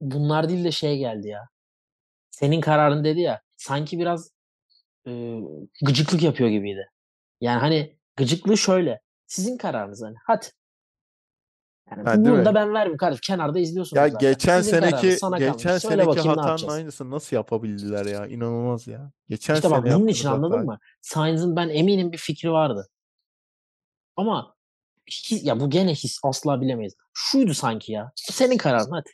bunlar değil de şey geldi ya. Senin kararın dedi ya. Sanki biraz e, gıcıklık yapıyor gibiydi. Yani hani gıcıklığı şöyle. Sizin kararınız hani. Hadi. Yani Ha, bunu da ben vermem kardeşim. Kenarda izliyorsunuz Ya zaten. geçen Sizin seneki geçen seneki hatanın aynısını nasıl yapabildiler ya? İnanılmaz ya. Geçen İşte bak bunun için anladın hatayı. mı? Sainz'ın ben eminim bir fikri vardı. Ama his- ya bu gene his asla bilemeyiz. Şuydu sanki ya. Senin kararın hadi.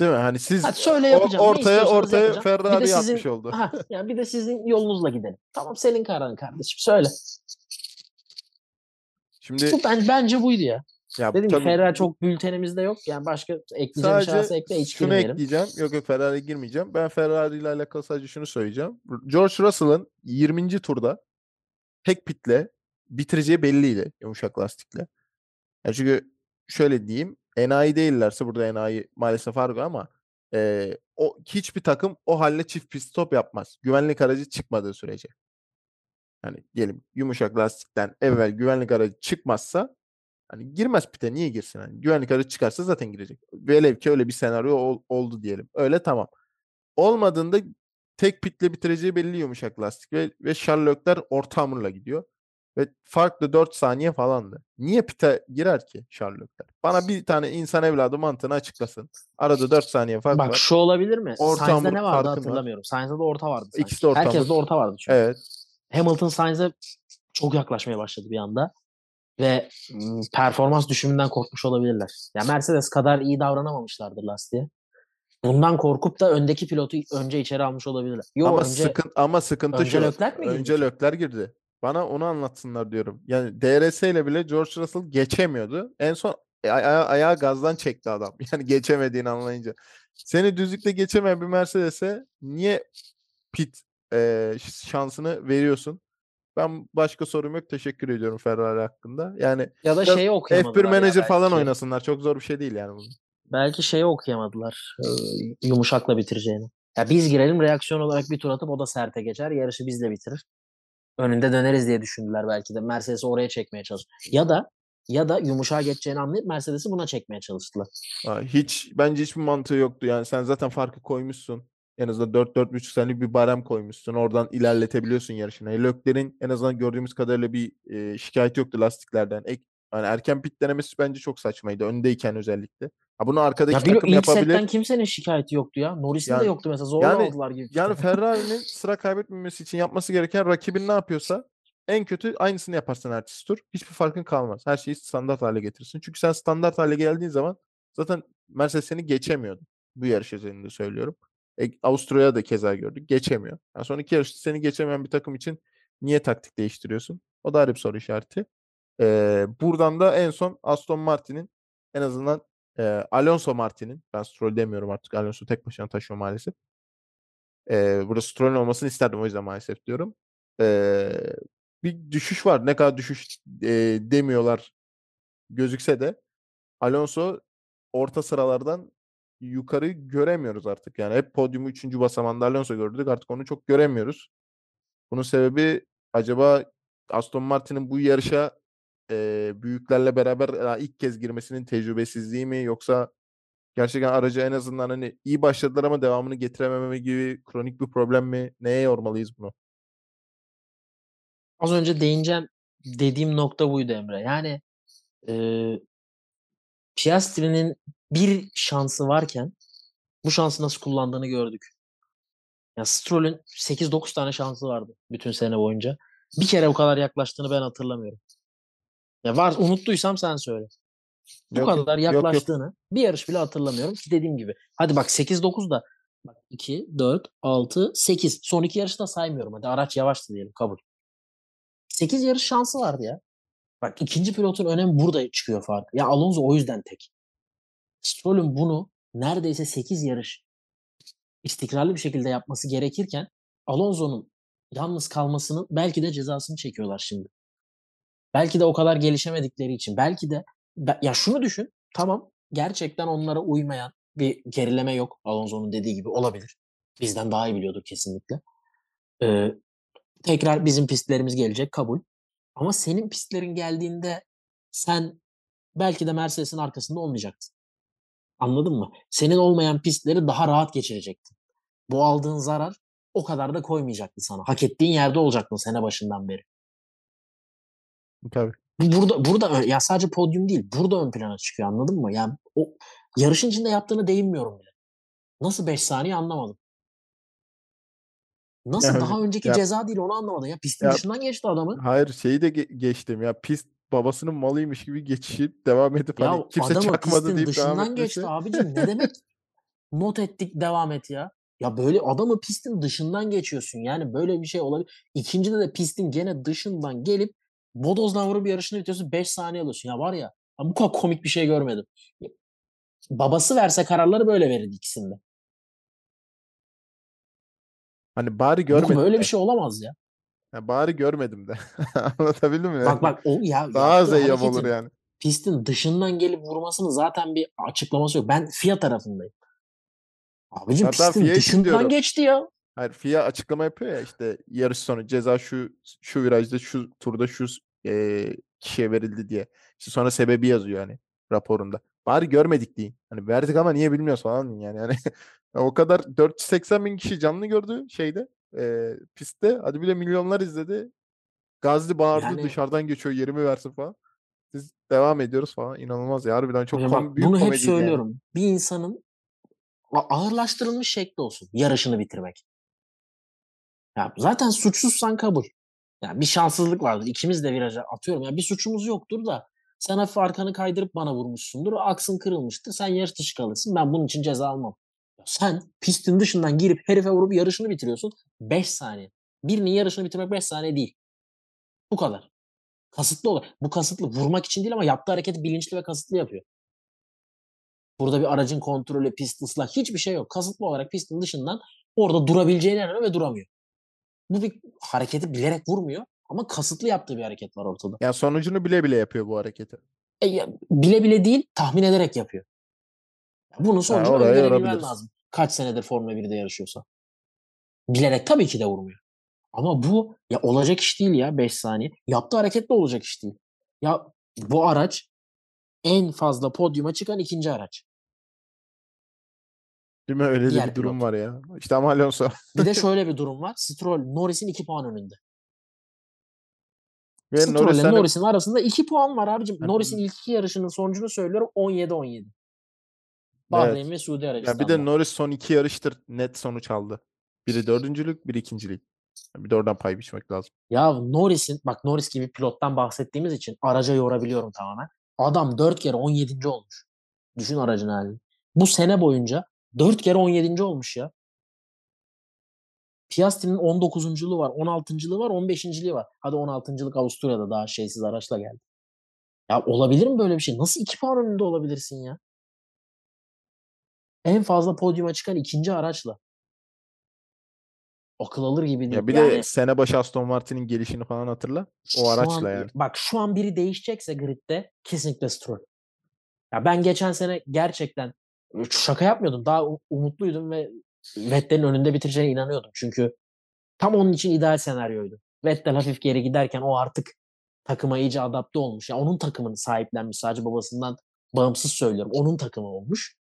Değil mi? Hani siz Hadi söyle yapacağım. Ortaya ortaya yapacağım. Bir de Ferrari sizin yapmış oldu. Aha, yani bir de sizin yolunuzla gidelim. Tamam senin kararın kardeşim. Söyle. Şimdi Bu ben bence buydu ya. ya Dedim ki tabii Ferrari çok bültenimizde yok. Yani başka ekleyeceğim sadece ekle hiç şunu girmeyelim. ekleyeceğim. Yok yok Ferrari'ye girmeyeceğim. Ben Ferrari ile alakalı sadece şunu söyleyeceğim. George Russell'ın 20. turda tek pitle bitireceği belliydi yumuşak lastikle. Yani çünkü şöyle diyeyim. Enayi değillerse burada enayi maalesef argo ama e, o hiçbir takım o halle çift pit stop yapmaz. Güvenlik aracı çıkmadığı sürece. Hani diyelim yumuşak lastikten evvel güvenlik aracı çıkmazsa hani girmez pite niye girsin? Hani güvenlik aracı çıkarsa zaten girecek. Velev ki öyle bir senaryo ol- oldu diyelim. Öyle tamam. Olmadığında tek pitle bitireceği belli yumuşak lastik ve, ve Leclerc orta hamurla gidiyor. Ve farklı 4 saniye falandı. Niye pite girer ki Leclerc? Bana bir tane insan evladı mantığını açıklasın. Arada 4 saniye fark Bak var. şu olabilir mi? Orta Sainz'de ne vardı farkın var. hatırlamıyorum. Sainz'de de orta vardı sanki. İkisi de orta Herkes de orta vardı çünkü. Evet. Hamilton Sainz'e çok yaklaşmaya başladı bir anda. Ve performans düşümünden korkmuş olabilirler. Ya Mercedes kadar iyi davranamamışlardır lastiğe. Bundan korkup da öndeki pilotu önce içeri almış olabilirler. Yok ama önce sıkıntı ama sıkıntı önce şu. Leclerc mi girdi önce? Leclerc girdi. Bana onu anlatsınlar diyorum. Yani DRS ile bile George Russell geçemiyordu. En son aya- aya- ayağı gazdan çekti adam. *laughs* Yani geçemediğini anlayınca. Seni düzlükte geçemeyen bir Mercedes'e niye pit e, şansını veriyorsun? Ben başka sorum yok. Teşekkür ediyorum Ferrari hakkında. Yani ya da şeyi okuyamadılar F1 ya Manager falan belki. oynasınlar. Çok zor bir şey değil yani. Belki şeyi okuyamadılar. e, yumuşakla bitireceğini. Ya biz girelim reaksiyon olarak bir tur atıp o da serte geçer. Yarışı bizle bitirir. Önünde döneriz diye düşündüler belki de. Mercedes'i oraya çekmeye çalıştı. Ya da ya da yumuşağa geçeceğini anlayıp Mercedes'i buna çekmeye çalıştılar. Hiç bence hiçbir mantığı yoktu. Yani sen zaten farkı koymuşsun. En azından 4-4,5 senelik bir barem koymuşsun. Oradan ilerletebiliyorsun yarışını. E, Leclerc'in en azından gördüğümüz kadarıyla bir e, şikayeti yoktu lastiklerden. Ek, yani erken pit denemesi bence çok saçmaydı. Öndeyken özellikle. Ha, bunu arkadaki Ya takım ilk yapabilir. setten kimsenin şikayeti yoktu ya. Norris'in de Yani- yoktu mesela. Zorla yani- aldılar gibi. Yani Ferrari'nin sıra kaybetmemesi için yapması gereken rakibin ne yapıyorsa en kötü aynısını yaparsın ertesi tur. Hiçbir farkın kalmaz. Her şeyi standart hale getirsin. Çünkü sen standart hale geldiğin zaman zaten Mercedes seni geçemiyordu. Bu yarış üzerinde söylüyorum. E, Avusturya'da da keza gördük. Geçemiyor. Yani son iki yarışta seni geçemeyen bir takım için niye taktik değiştiriyorsun? O da ayrı bir soru işareti. Ee, buradan da en son Aston Martin'in en azından e, Alonso Martin'in ben Stroll demiyorum artık. Alonso tek başına taşıyor maalesef. Ee, burada Stroll'ün olmasını isterdim o yüzden maalesef diyorum. Ee, bir düşüş var. Ne kadar düşüş e, demiyorlar gözükse de Alonso orta sıralardan yukarı göremiyoruz artık. Yani hep podyumu 3. basamanda Alonso gördük. Artık onu çok göremiyoruz. Bunun sebebi acaba Aston Martin'in bu yarışa eee, büyüklerle beraber ilk kez girmesinin tecrübesizliği mi yoksa gerçekten aracı en azından hani iyi başladılar ama devamını getirememe gibi kronik bir problem mi? Neye yormalıyız bunu? Az önce değineceğim dediğim nokta buydu Emre. Yani eee Piastri'nin bir şansı varken bu şansı nasıl kullandığını gördük. Ya Stroll'ün 8-9 tane şansı vardı bütün sene boyunca. Bir kere bu kadar yaklaştığını ben hatırlamıyorum. Ya var unuttuysam sen söyle. Bu Yok, yok, kadar yok, yok. yaklaştığını bir yarış bile hatırlamıyorum ki dediğim gibi. Hadi bak 8-9 da bak 2, 4, 6, 8. Son iki yarışı da saymıyorum. Hadi araç yavaştı diyelim kabul. 8 yarış şansı vardı ya. Bak ikinci pilotun önemi burada çıkıyor fark. Ya Alonso o yüzden tek. Stroll'ün bunu neredeyse 8 yarış istikrarlı bir şekilde yapması gerekirken Alonso'nun yalnız kalmasının belki de cezasını çekiyorlar şimdi. Belki de o kadar gelişemedikleri için. Belki de ya şunu düşün. Tamam gerçekten onlara uymayan bir gerileme yok. Alonso'nun dediği gibi olabilir. Bizden daha iyi biliyordur kesinlikle. Ee, tekrar bizim pistlerimiz gelecek kabul. Ama senin pistlerin geldiğinde sen belki de Mercedes'in arkasında olmayacaktın. Anladın mı? Senin olmayan pistleri daha rahat geçirecektin. Bu aldığın zarar o kadar da koymayacaktı sana. Hak ettiğin yerde olacaktın sene başından beri. Tabii. Bu Burada burada ya sadece podyum değil, burada ön plana çıkıyor anladın mı? Yani o yarışın içinde yaptığını değinmiyorum bile. Nasıl 5 saniye anlamadım. Nasıl Yani daha önceki ya- ceza değil onu anlamadım. Ya pistin Ya- dışından geçti adamı. Hayır şeyi de ge- geçtim ya pist babasının malıymış gibi geçişip devam edip Ya hani kimse adamı çakmadı deyip devam dışından etmesi. geçti abicim. Ne demek *laughs* not ettik devam et ya. Ya böyle adamı pistin dışından geçiyorsun. Yani böyle bir şey olabilir. İkincide de pistin gene dışından gelip bodozdan vurup yarışını bitiyorsun. 5 saniye alıyorsun. Ya var ya, ya bu kadar komik bir şey görmedim. Babası verse kararları böyle verirdi ikisinde. Hani bari görmedim böyle bir şey olamaz ya. Ya bari görmedim de. *laughs* Anlatabildim mi? Bak bak o ya Daha az yaptığı eyyam olur yani. pistin dışından gelip vurmasının zaten bir açıklaması yok. Ben FIA tarafındayım. Abicim Hatta pistin dışından diyorum. geçti ya. Hayır FIA açıklama yapıyor ya işte yarış sonu ceza şu şu virajda şu turda şu eee, kişiye verildi diye. İşte sonra sebebi yazıyor hani raporunda. Bari görmedik deyin. Hani verdik ama niye bilmiyoruz falan yani. yani *laughs* o kadar 480 bin kişi canlı gördü şeyde eee, pistte. Hadi bile milyonlar izledi. Gazli bağırdı Yani- dışarıdan geçiyor yerimi versin falan. Biz devam ediyoruz falan. İnanılmaz ya harbiden çok Ya kom- bak büyük bunu hep komediydi yani. söylüyorum. Bir insanın ağırlaştırılmış şekli olsun. Yarışını bitirmek. Ya zaten suçsuzsan kabul. Ya bir şanssızlık vardır. İkimiz de viraja atıyorum. Ya bir suçumuz yoktur da sen hafif arkanı kaydırıp bana vurmuşsundur. Aksın kırılmıştır. Sen yarış dışı kalırsın. Ben bunun için ceza almam. Sen pistin dışından girip herife vurup yarışını bitiriyorsun. 5 saniye. Birinin yarışını bitirmek 5 saniye değil. Bu kadar. Kasıtlı olur. Bu kasıtlı. Vurmak için değil ama yaptığı hareketi bilinçli ve kasıtlı yapıyor. Burada bir aracın kontrolü, pist ıslah hiçbir şey yok. Kasıtlı olarak pistin dışından orada durabileceğine inanıyor ve duramıyor. Bu bir hareketi bilerek vurmuyor ama kasıtlı yaptığı bir hareket var ortada. Yani sonucunu bile bile yapıyor bu hareketi. E, ya, bile bile değil, tahmin ederek yapıyor. Ya Bunun sonucunu oraya öngörebilmen lazım. Kaç senedir Formula 1'de yarışıyorsa. Bilerek tabii ki de vurmuyor. Ama bu ya olacak iş değil ya 5 saniye. Yaptığı hareket de olacak iş değil. Ya bu araç en fazla podyuma çıkan ikinci araç. Değil mi? Öyle de bir durum pilot. var ya. İşte ama Alonso. Bir de *laughs* şöyle bir durum var. Stroll Norris'in 2 puan önünde. Ve Stroll Norris ile hani- Norris'in arasında 2 puan var abicim. Hani- Norris'in ilk iki yarışının sonucunu söylüyorum 17-17. Bahreyn ve Suudi Ya Arabistan'da. bir de Norris son iki yarıştır net sonuç aldı. Biri dördüncülük, biri ikincilik. Bir de oradan pay biçmek lazım. Ya Norris'in bak Norris gibi pilottan bahsettiğimiz için araca yorabiliyorum tamamen. Adam 4 kere 17. olmuş. Düşün aracın halini. Bu sene boyunca 4 kere 17. olmuş ya. Piastri'nin 19.luğu var, 16.lığı var, 15.liği var. Hadi 16.lık Avusturya'da daha şeysiz araçla geldi. Ya olabilir mi böyle bir şey? Nasıl 2 puan önünde olabilirsin ya? En fazla podyuma çıkan ikinci araçla. Akıl alır gibi değil. Ya bir Yani- de sene başı Aston Martin'in gelişini falan hatırla. O araçla an- yani. Bak şu an biri değişecekse gridde kesinlikle Stroll. Ya ben geçen sene gerçekten şaka yapmıyordum. Daha umutluydum ve Vettel'in önünde bitireceğine inanıyordum. Çünkü tam onun için ideal senaryoydu. Vettel hafif geri giderken o artık takıma iyice adapte olmuş. Ya onun takımını sahiplenmiş. Sadece babasından bağımsız söylüyorum. Onun takımı olmuş.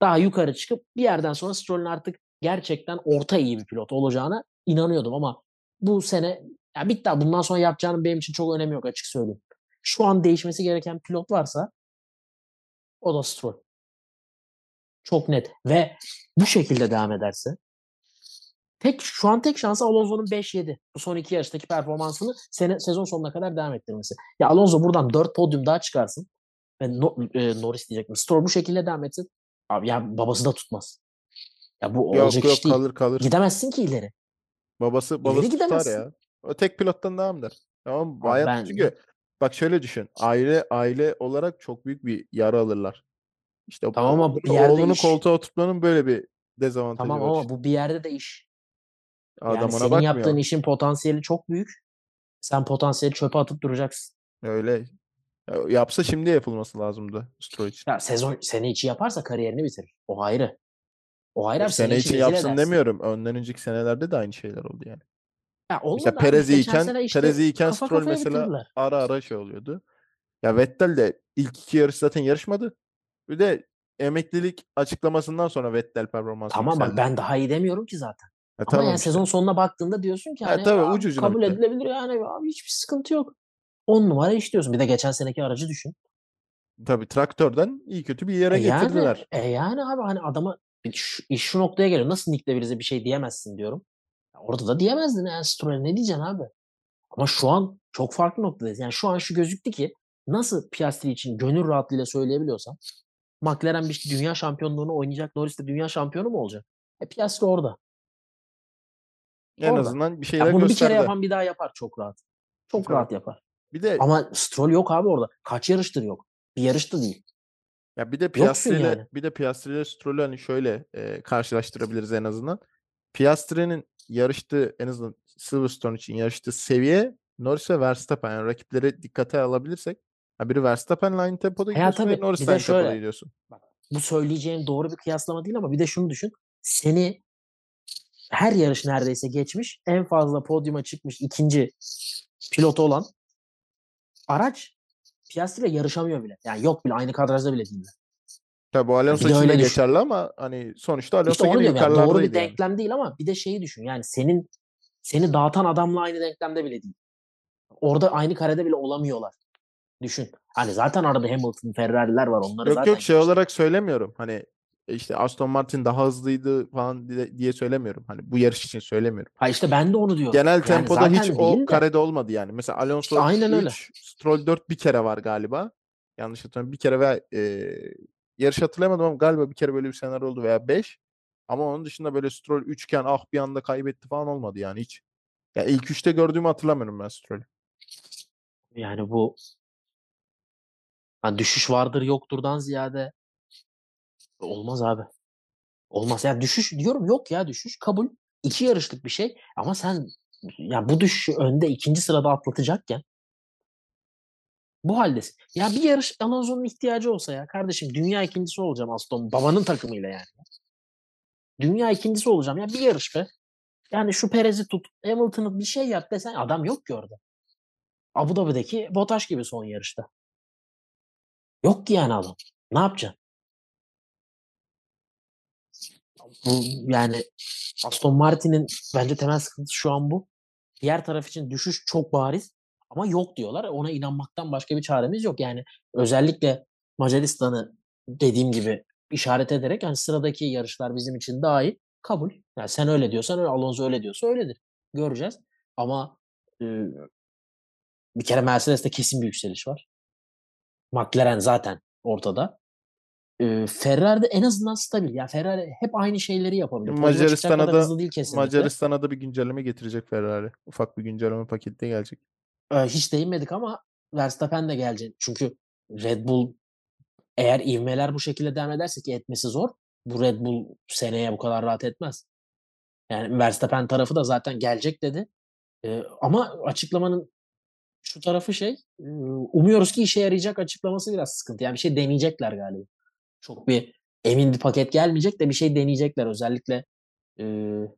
Daha yukarı çıkıp bir yerden sonra Stroll'ün artık gerçekten orta iyi bir pilot olacağına inanıyordum ama bu sene ya bitti. Bundan sonra yapacağının benim için çok önemi yok açık söyleyeyim. Şu an değişmesi gereken pilot varsa o da Stroll. Çok net. Ve bu şekilde devam ederse tek şu an tek şansı Alonso'nun 5-7. Bu son iki yarıştaki performansını sene, sezon sonuna kadar devam ettirmesi. Ya Alonso buradan 4 podyum daha çıkarsın. Ve no, e, Norris diyecektim. Stroll bu şekilde devam etsin. Abi ya babası da tutmaz. Ya bu Yok olacak yok iş değil. kalır kalır. Gidemezsin ki ileri. Babası babası tutar gidemezsin. ya. O tek pilottan devam der. Tamam Abi hayat ben- çünkü bak şöyle düşün. Aile aile olarak çok büyük bir yara alırlar. İşte Tamam ama oğlunu- bir yerde oğlunu iş- koltuğa oturtmanın böyle bir dezavantajı Tamam var. ama işte. bu bir yerde de iş. Adam yani senin bakmıyor. yaptığın işin potansiyeli çok büyük. Sen potansiyeli çöpe atıp duracaksın. Öyle. Ya, yapsa şimdi yapılması lazımdı Stroll için. Ya sezon sene içi yaparsa kariyerini bitirir. O ayrı. O ayrı. abi, Sene içi için yapsın edersin. demiyorum. Önden önceki senelerde de aynı şeyler oldu yani. Ya olmadı Mesela abi. Perez sene işte Perez kafa Stroll mesela bitirdiler. ara ara şey oluyordu. Ya Vettel de ilk iki yarış zaten yarışmadı. Bir de emeklilik açıklamasından sonra Vettel performansı Tamam bak yükseldi. ben daha iyi demiyorum ki zaten. Ha, Ama tamam yani işte. sezon sonuna baktığında diyorsun ki Ha, hani tabii, abi ucu ucuna kabul bitti. edilebilir yani abi hiçbir sıkıntı yok. 10 numara iş diyorsun. Bir de geçen seneki aracı düşün. Tabii traktörden iyi kötü bir yere E yani, getirdiler. e yani abi hani adama bir şu, iş şu noktaya geliyor. Nasıl Nick DeVries'e bir şey diyemezsin diyorum. Orada da diyemezdin yani Stroll'e ne diyeceksin abi? Ama şu an çok farklı noktadayız. Yani şu an şu gözüktü ki nasıl Piastri için gönül rahatlığıyla söyleyebiliyorsam McLaren bir dünya şampiyonluğunu oynayacak. Norris de dünya şampiyonu mu olacak? E Piastri orada. En orada. azından bir Ya şeyler bunu bir gösterdi. kere yapan bir daha yapar çok rahat. Çok Tabii. rahat yapar. Bir de Ama Stroll yok abi orada. Kaç yarıştır yok. Bir yarışta değil. ya bir de Piastri ile yani. bir de Piastri ile Stroll'ü hani şöyle e, karşılaştırabiliriz en azından. Piastri'nin yarıştığı en azından Silverstone için yarıştığı seviye Norris ve Verstappen yani rakipleri dikkate alabilirsek ha biri Verstappen'le aynı tempoda gidiyorsun ve tabii, Norris'le bir de aynı tempoda şöyle, gidiyorsun. Bu söyleyeceğim doğru bir kıyaslama değil ama bir de şunu düşün. Seni her yarış neredeyse geçmiş, en fazla podyuma çıkmış ikinci pilot olan araç Piastri ile yarışamıyor bile. Yani yok bile aynı kadrajda bile değiller. Tabii bu Alonso de için de geçerli ama hani sonuçta Alonso İşte diyorum yani doğru bir yani. denklem değil ama bir de şeyi düşün. Yani senin seni dağıtan adamla aynı denklemde bile değil. Orada aynı karede bile olamıyorlar. Düşün. Hani zaten arada Hamilton, Ferrari'ler var. Onları Yok zaten yok şey olarak söylemiyorum. Hani işte Aston Martin daha hızlıydı falan diye, söylemiyorum. Hani bu yarış için söylemiyorum. Ha işte ben de onu diyorum. Genel Yani tempoda hiç o de- karede olmadı yani. Mesela Alonso aynen öyle. 3, Stroll 4 bir kere var galiba. Yanlış hatırlamıyorum. Bir kere ve e, yarış hatırlayamadım ama galiba bir kere böyle bir senaryo oldu veya 5. Ama onun dışında böyle Stroll üçgen ah bir anda kaybetti falan olmadı yani hiç. Ya ilk üçte gördüğümü hatırlamıyorum ben Stroll'ü. Yani bu ha, düşüş vardır yokturdan ziyade olmaz abi. Olmaz. Ya düşüş diyorum yok ya düşüş kabul. İki yarışlık bir şey ama sen ya bu düşüşü önde ikinci sırada atlatacakken bu haldesin. Ya bir yarış Alonso'nun ihtiyacı olsa ya kardeşim dünya ikincisi olacağım Aston babanın takımıyla yani. Dünya ikincisi olacağım ya bir yarış be. Yani şu Perez'i tut, Hamilton'ı bir şey yap desen adam yok ki orada. Abu Dhabi'deki Bottas gibi son yarışta. Yok ki yani adam. Ne yapacaksın? Bu yani Aston Martin'in bence temel sıkıntısı şu an bu. Diğer taraf için düşüş çok bariz ama yok diyorlar. Ona inanmaktan başka bir çaremiz yok. Yani özellikle Macaristan'ı dediğim gibi işaret ederek yani sıradaki yarışlar bizim için daha iyi. Kabul. Yani sen öyle diyorsan öyle, Alonso öyle diyorsa öyledir. Göreceğiz. Ama e, bir kere Mercedes'te kesin bir yükseliş var. McLaren zaten ortada. E, Ferrari'de en azından stabil. Ya Ferrari hep aynı şeyleri yapabilir. Macaristan'a da hızlı değil kesinlikle. Macaristan'a da bir güncelleme getirecek Ferrari. Ufak bir güncelleme paketi gelecek. Ee, hiç değinmedik ama Verstappen de gelecek. Çünkü Red Bull eğer ivmeler bu şekilde devam ederse ki etmesi zor. Bu Red Bull seneye bu kadar rahat etmez. Yani Verstappen tarafı da zaten gelecek dedi. Ee, ama açıklamanın Şu tarafı şey, umuyoruz ki işe yarayacak açıklaması biraz sıkıntı. Yani bir şey deneyecekler galiba. Çok bir emin bir paket gelmeyecek de bir şey deneyecekler. Özellikle, eee,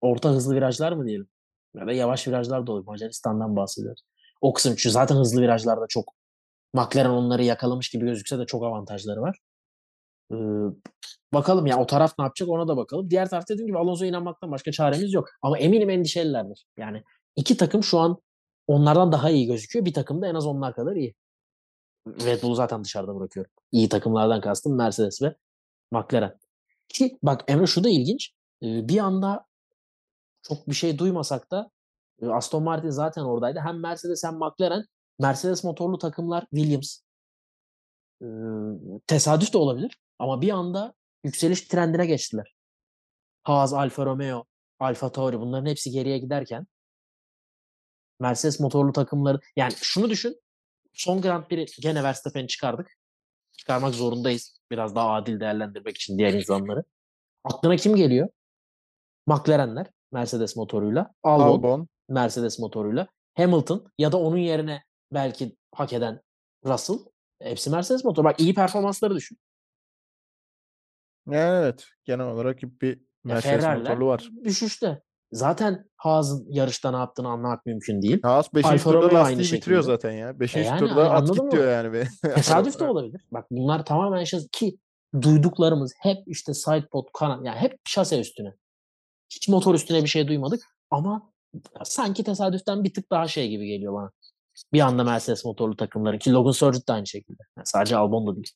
orta hızlı virajlar mı diyelim ya da yavaş virajlar da olur. Macaristan'dan bahsediyoruz. O kısım çünkü zaten hızlı virajlarda çok McLaren onları yakalamış gibi gözükse de çok avantajları var. Iıı, bakalım ya o taraf ne yapacak ona da bakalım. Diğer tarafta dediğim gibi Alonso'ya inanmaktan başka çaremiz yok. Ama eminim endişelilerdir. Yani 2 takım şu an onlardan daha iyi gözüküyor. Bir takım da en az onlar kadar iyi. Red Bull'u zaten dışarıda bırakıyorum. İyi takımlardan kastım Mercedes ve McLaren. Ki bak Emre şu da ilginç. Bir anda çok bir şey duymasak da, Aston Martin zaten oradaydı. Hem Mercedes hem McLaren, Mercedes motorlu takımlar Williams tesadüf de olabilir ama bir anda yükseliş trendine geçtiler. Haas, Alfa Romeo, AlphaTauri bunların hepsi geriye giderken Mercedes motorlu takımları yani şunu düşün, son Grand Prix gene Verstappen'i çıkardık. Çıkarmak zorundayız biraz daha adil değerlendirmek için diğer insanları. Aklına kim geliyor? McLaren'ler Mercedes motoruyla, Albon, Albon. Mercedes motoruyla, Hamilton ya da onun yerine belki hak eden Russell. Hepsi Mercedes motoru. Bak iyi performansları düşün. Evet, genel olarak bir Mercedes motorlu var. düşüşte. Zaten Haas'ın yarışta ne yaptığını anlamak mümkün değil. Haas 5. Alfa turda lastiği bitiriyor zaten ya. E 5. yani turda at git diyor yani be. *laughs* Tesadüf de *laughs* olabilir. Bak bunlar tamamen şans ki duyduklarımız hep işte sidepod, kanat yani hep şase üstüne. Hiç motor üstüne bir şey duymadık ama sanki tesadüften bir tık daha şey gibi geliyor bana. Bir anda Mercedes motorlu takımların ki Logan Sargent de aynı şekilde. Yani sadece Albon da değil.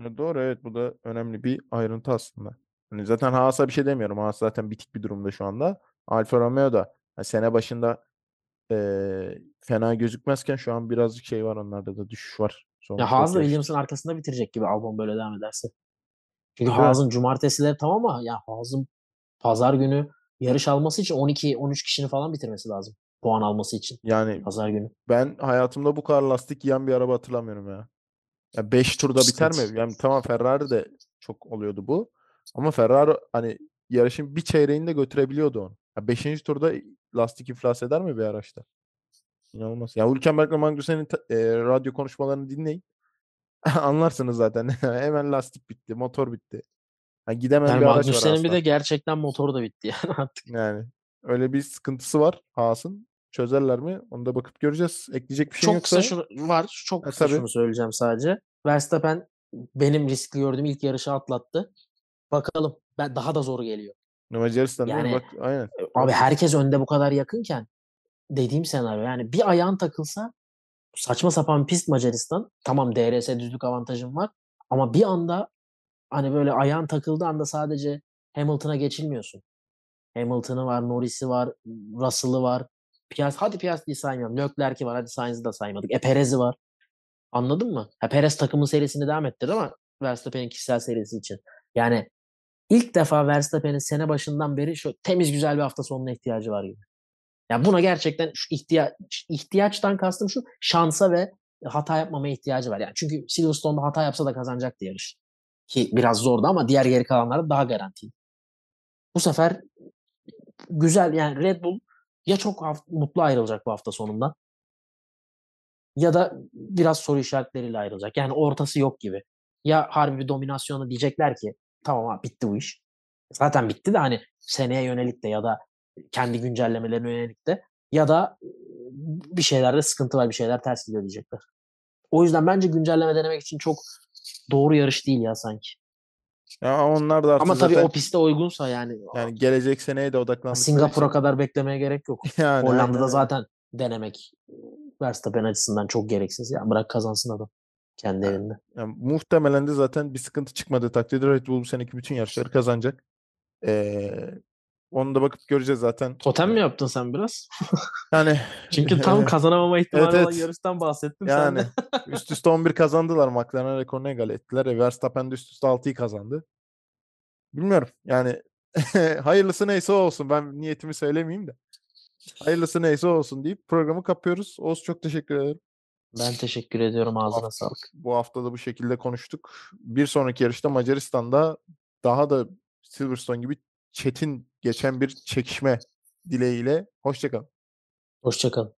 Ya doğru evet bu da önemli bir ayrıntı aslında. Hani zaten Haas'a bir şey demiyorum. Haas zaten bitik bir durumda şu anda. Alfa Romeo da hani sene başında eee, fena gözükmezken şu an birazcık şey var onlarda da düşüş var. Son Ya 3-4 Haas da yarıştır. Williams'ın arkasında bitirecek gibi Albon böyle devam ederse. Çünkü mi? Haas'ın cumartesileri tamam ama ya Haas'ın pazar günü yarış alması için 12-13 kişinin falan bitirmesi lazım. Puan alması için Yani pazar günü. ben hayatımda bu kadar lastik yiyen bir araba hatırlamıyorum ya. Ya 5 turda biter mi? Yani tamam Ferrari de çok oluyordu bu. Ama Ferrari hani yarışın bir çeyreğini de götürebiliyordu onu. Ya 5. turda lastik iflas eder mi bir araçta? İnanılmaz. Ya Hülkenberg'le Magnussen'in ta- e, radyo konuşmalarını dinleyin. *laughs* Anlarsınız zaten. *laughs* Hemen lastik bitti, motor bitti. Ha, gidemeyen Yani bir araç var Magnussen'in bir de gerçekten motoru da bitti yani *laughs* artık. Yani öyle bir sıkıntısı var Haas'ın. Çözerler mi? Onu da bakıp göreceğiz. Ekleyecek bir şeyin Çok kısa yoksa şunu var. Çok kısa tabii. şunu söyleyeceğim sadece. Verstappen benim riskli gördüğüm ilk yarışı atlattı. Bakalım. Ben daha da zor geliyor. Macaristan? Yani Bak aynen. e, abi herkes önde bu kadar yakınken dediğim senaryo yani bir ayağın takılsa saçma sapan pist Macaristan. Tamam DRS düzlük avantajım var ama bir anda hani böyle ayağın takıldığı anda sadece Hamilton'a geçilmiyorsun. Hamilton'ı var, Norris'i var, Russell'ı var. Piast hadi Piastri'yi saymıyorum. Leclerc'i var. Hadi Sainz'i de saymadık. E Perez'i var. Anladın mı? Ha, Perez takımın serisini devam ettirdi ama Verstappen'in kişisel serisi için. Yani ilk defa Verstappen'in sene başından beri şu temiz güzel bir hafta sonuna ihtiyacı var gibi. Yani buna gerçekten şu ihtiyaç ihtiyaçtan kastım şu şansa ve hata yapmamaya ihtiyacı var. Yani çünkü Silverstone'da hata yapsa da kazanacaktı yarış. Ki biraz zordu ama diğer geri kalanlarda daha garantiydi. Bu sefer güzel yani Red Bull ya çok mutlu ayrılacak bu hafta sonundan ya da biraz soru işaretleriyle ayrılacak. Yani ortası yok gibi. Ya harbi bir dominasyonu diyecekler ki tamam abi bitti bu iş. Zaten bitti de hani seneye yönelik de ya da kendi güncellemelerine yönelik de ya da bir şeylerde sıkıntı var bir şeyler ters gidiyor diyecekler. O yüzden bence güncelleme denemek için çok doğru yarış değil ya sanki. Ya onlar da artık Ama tabii zaten o piste uygunsa yani, yani gelecek seneye de odaklandıkları Singapur'a için kadar beklemeye gerek yok. *laughs* yani Hollanda'da öyle. zaten denemek Verstappen açısından çok gereksiz. Ya bırak kazansın adam kendi Yani, yani muhtemelen de zaten bir sıkıntı çıkmadığı takdirde Red Bull bu seneki bütün yarışları kazanacak. Ee, onu da bakıp göreceğiz zaten. Totem mi yaptın sen biraz? yani *laughs* Çünkü tam *laughs* kazanamama ihtimali Evet, olan evet. yarıştan bahsettim sen de. yani üst üste 11 kazandılar. McLaren rekorunu egal ettiler. E, Verstappen de üst üste 6'yı kazandı. Bilmiyorum. Yani *laughs* hayırlısı neyse olsun. Ben niyetimi söylemeyeyim de. Hayırlısı neyse olsun deyip programı kapıyoruz. Oğuz çok teşekkür ederim. Ben teşekkür ediyorum. Bu Ağzına hafta, sağlık. bu hafta da bu şekilde konuştuk. Bir sonraki yarışta Macaristan'da daha da Silverstone gibi çetin geçen bir çekişme dileğiyle. Hoşçakalın. Hoşçakalın.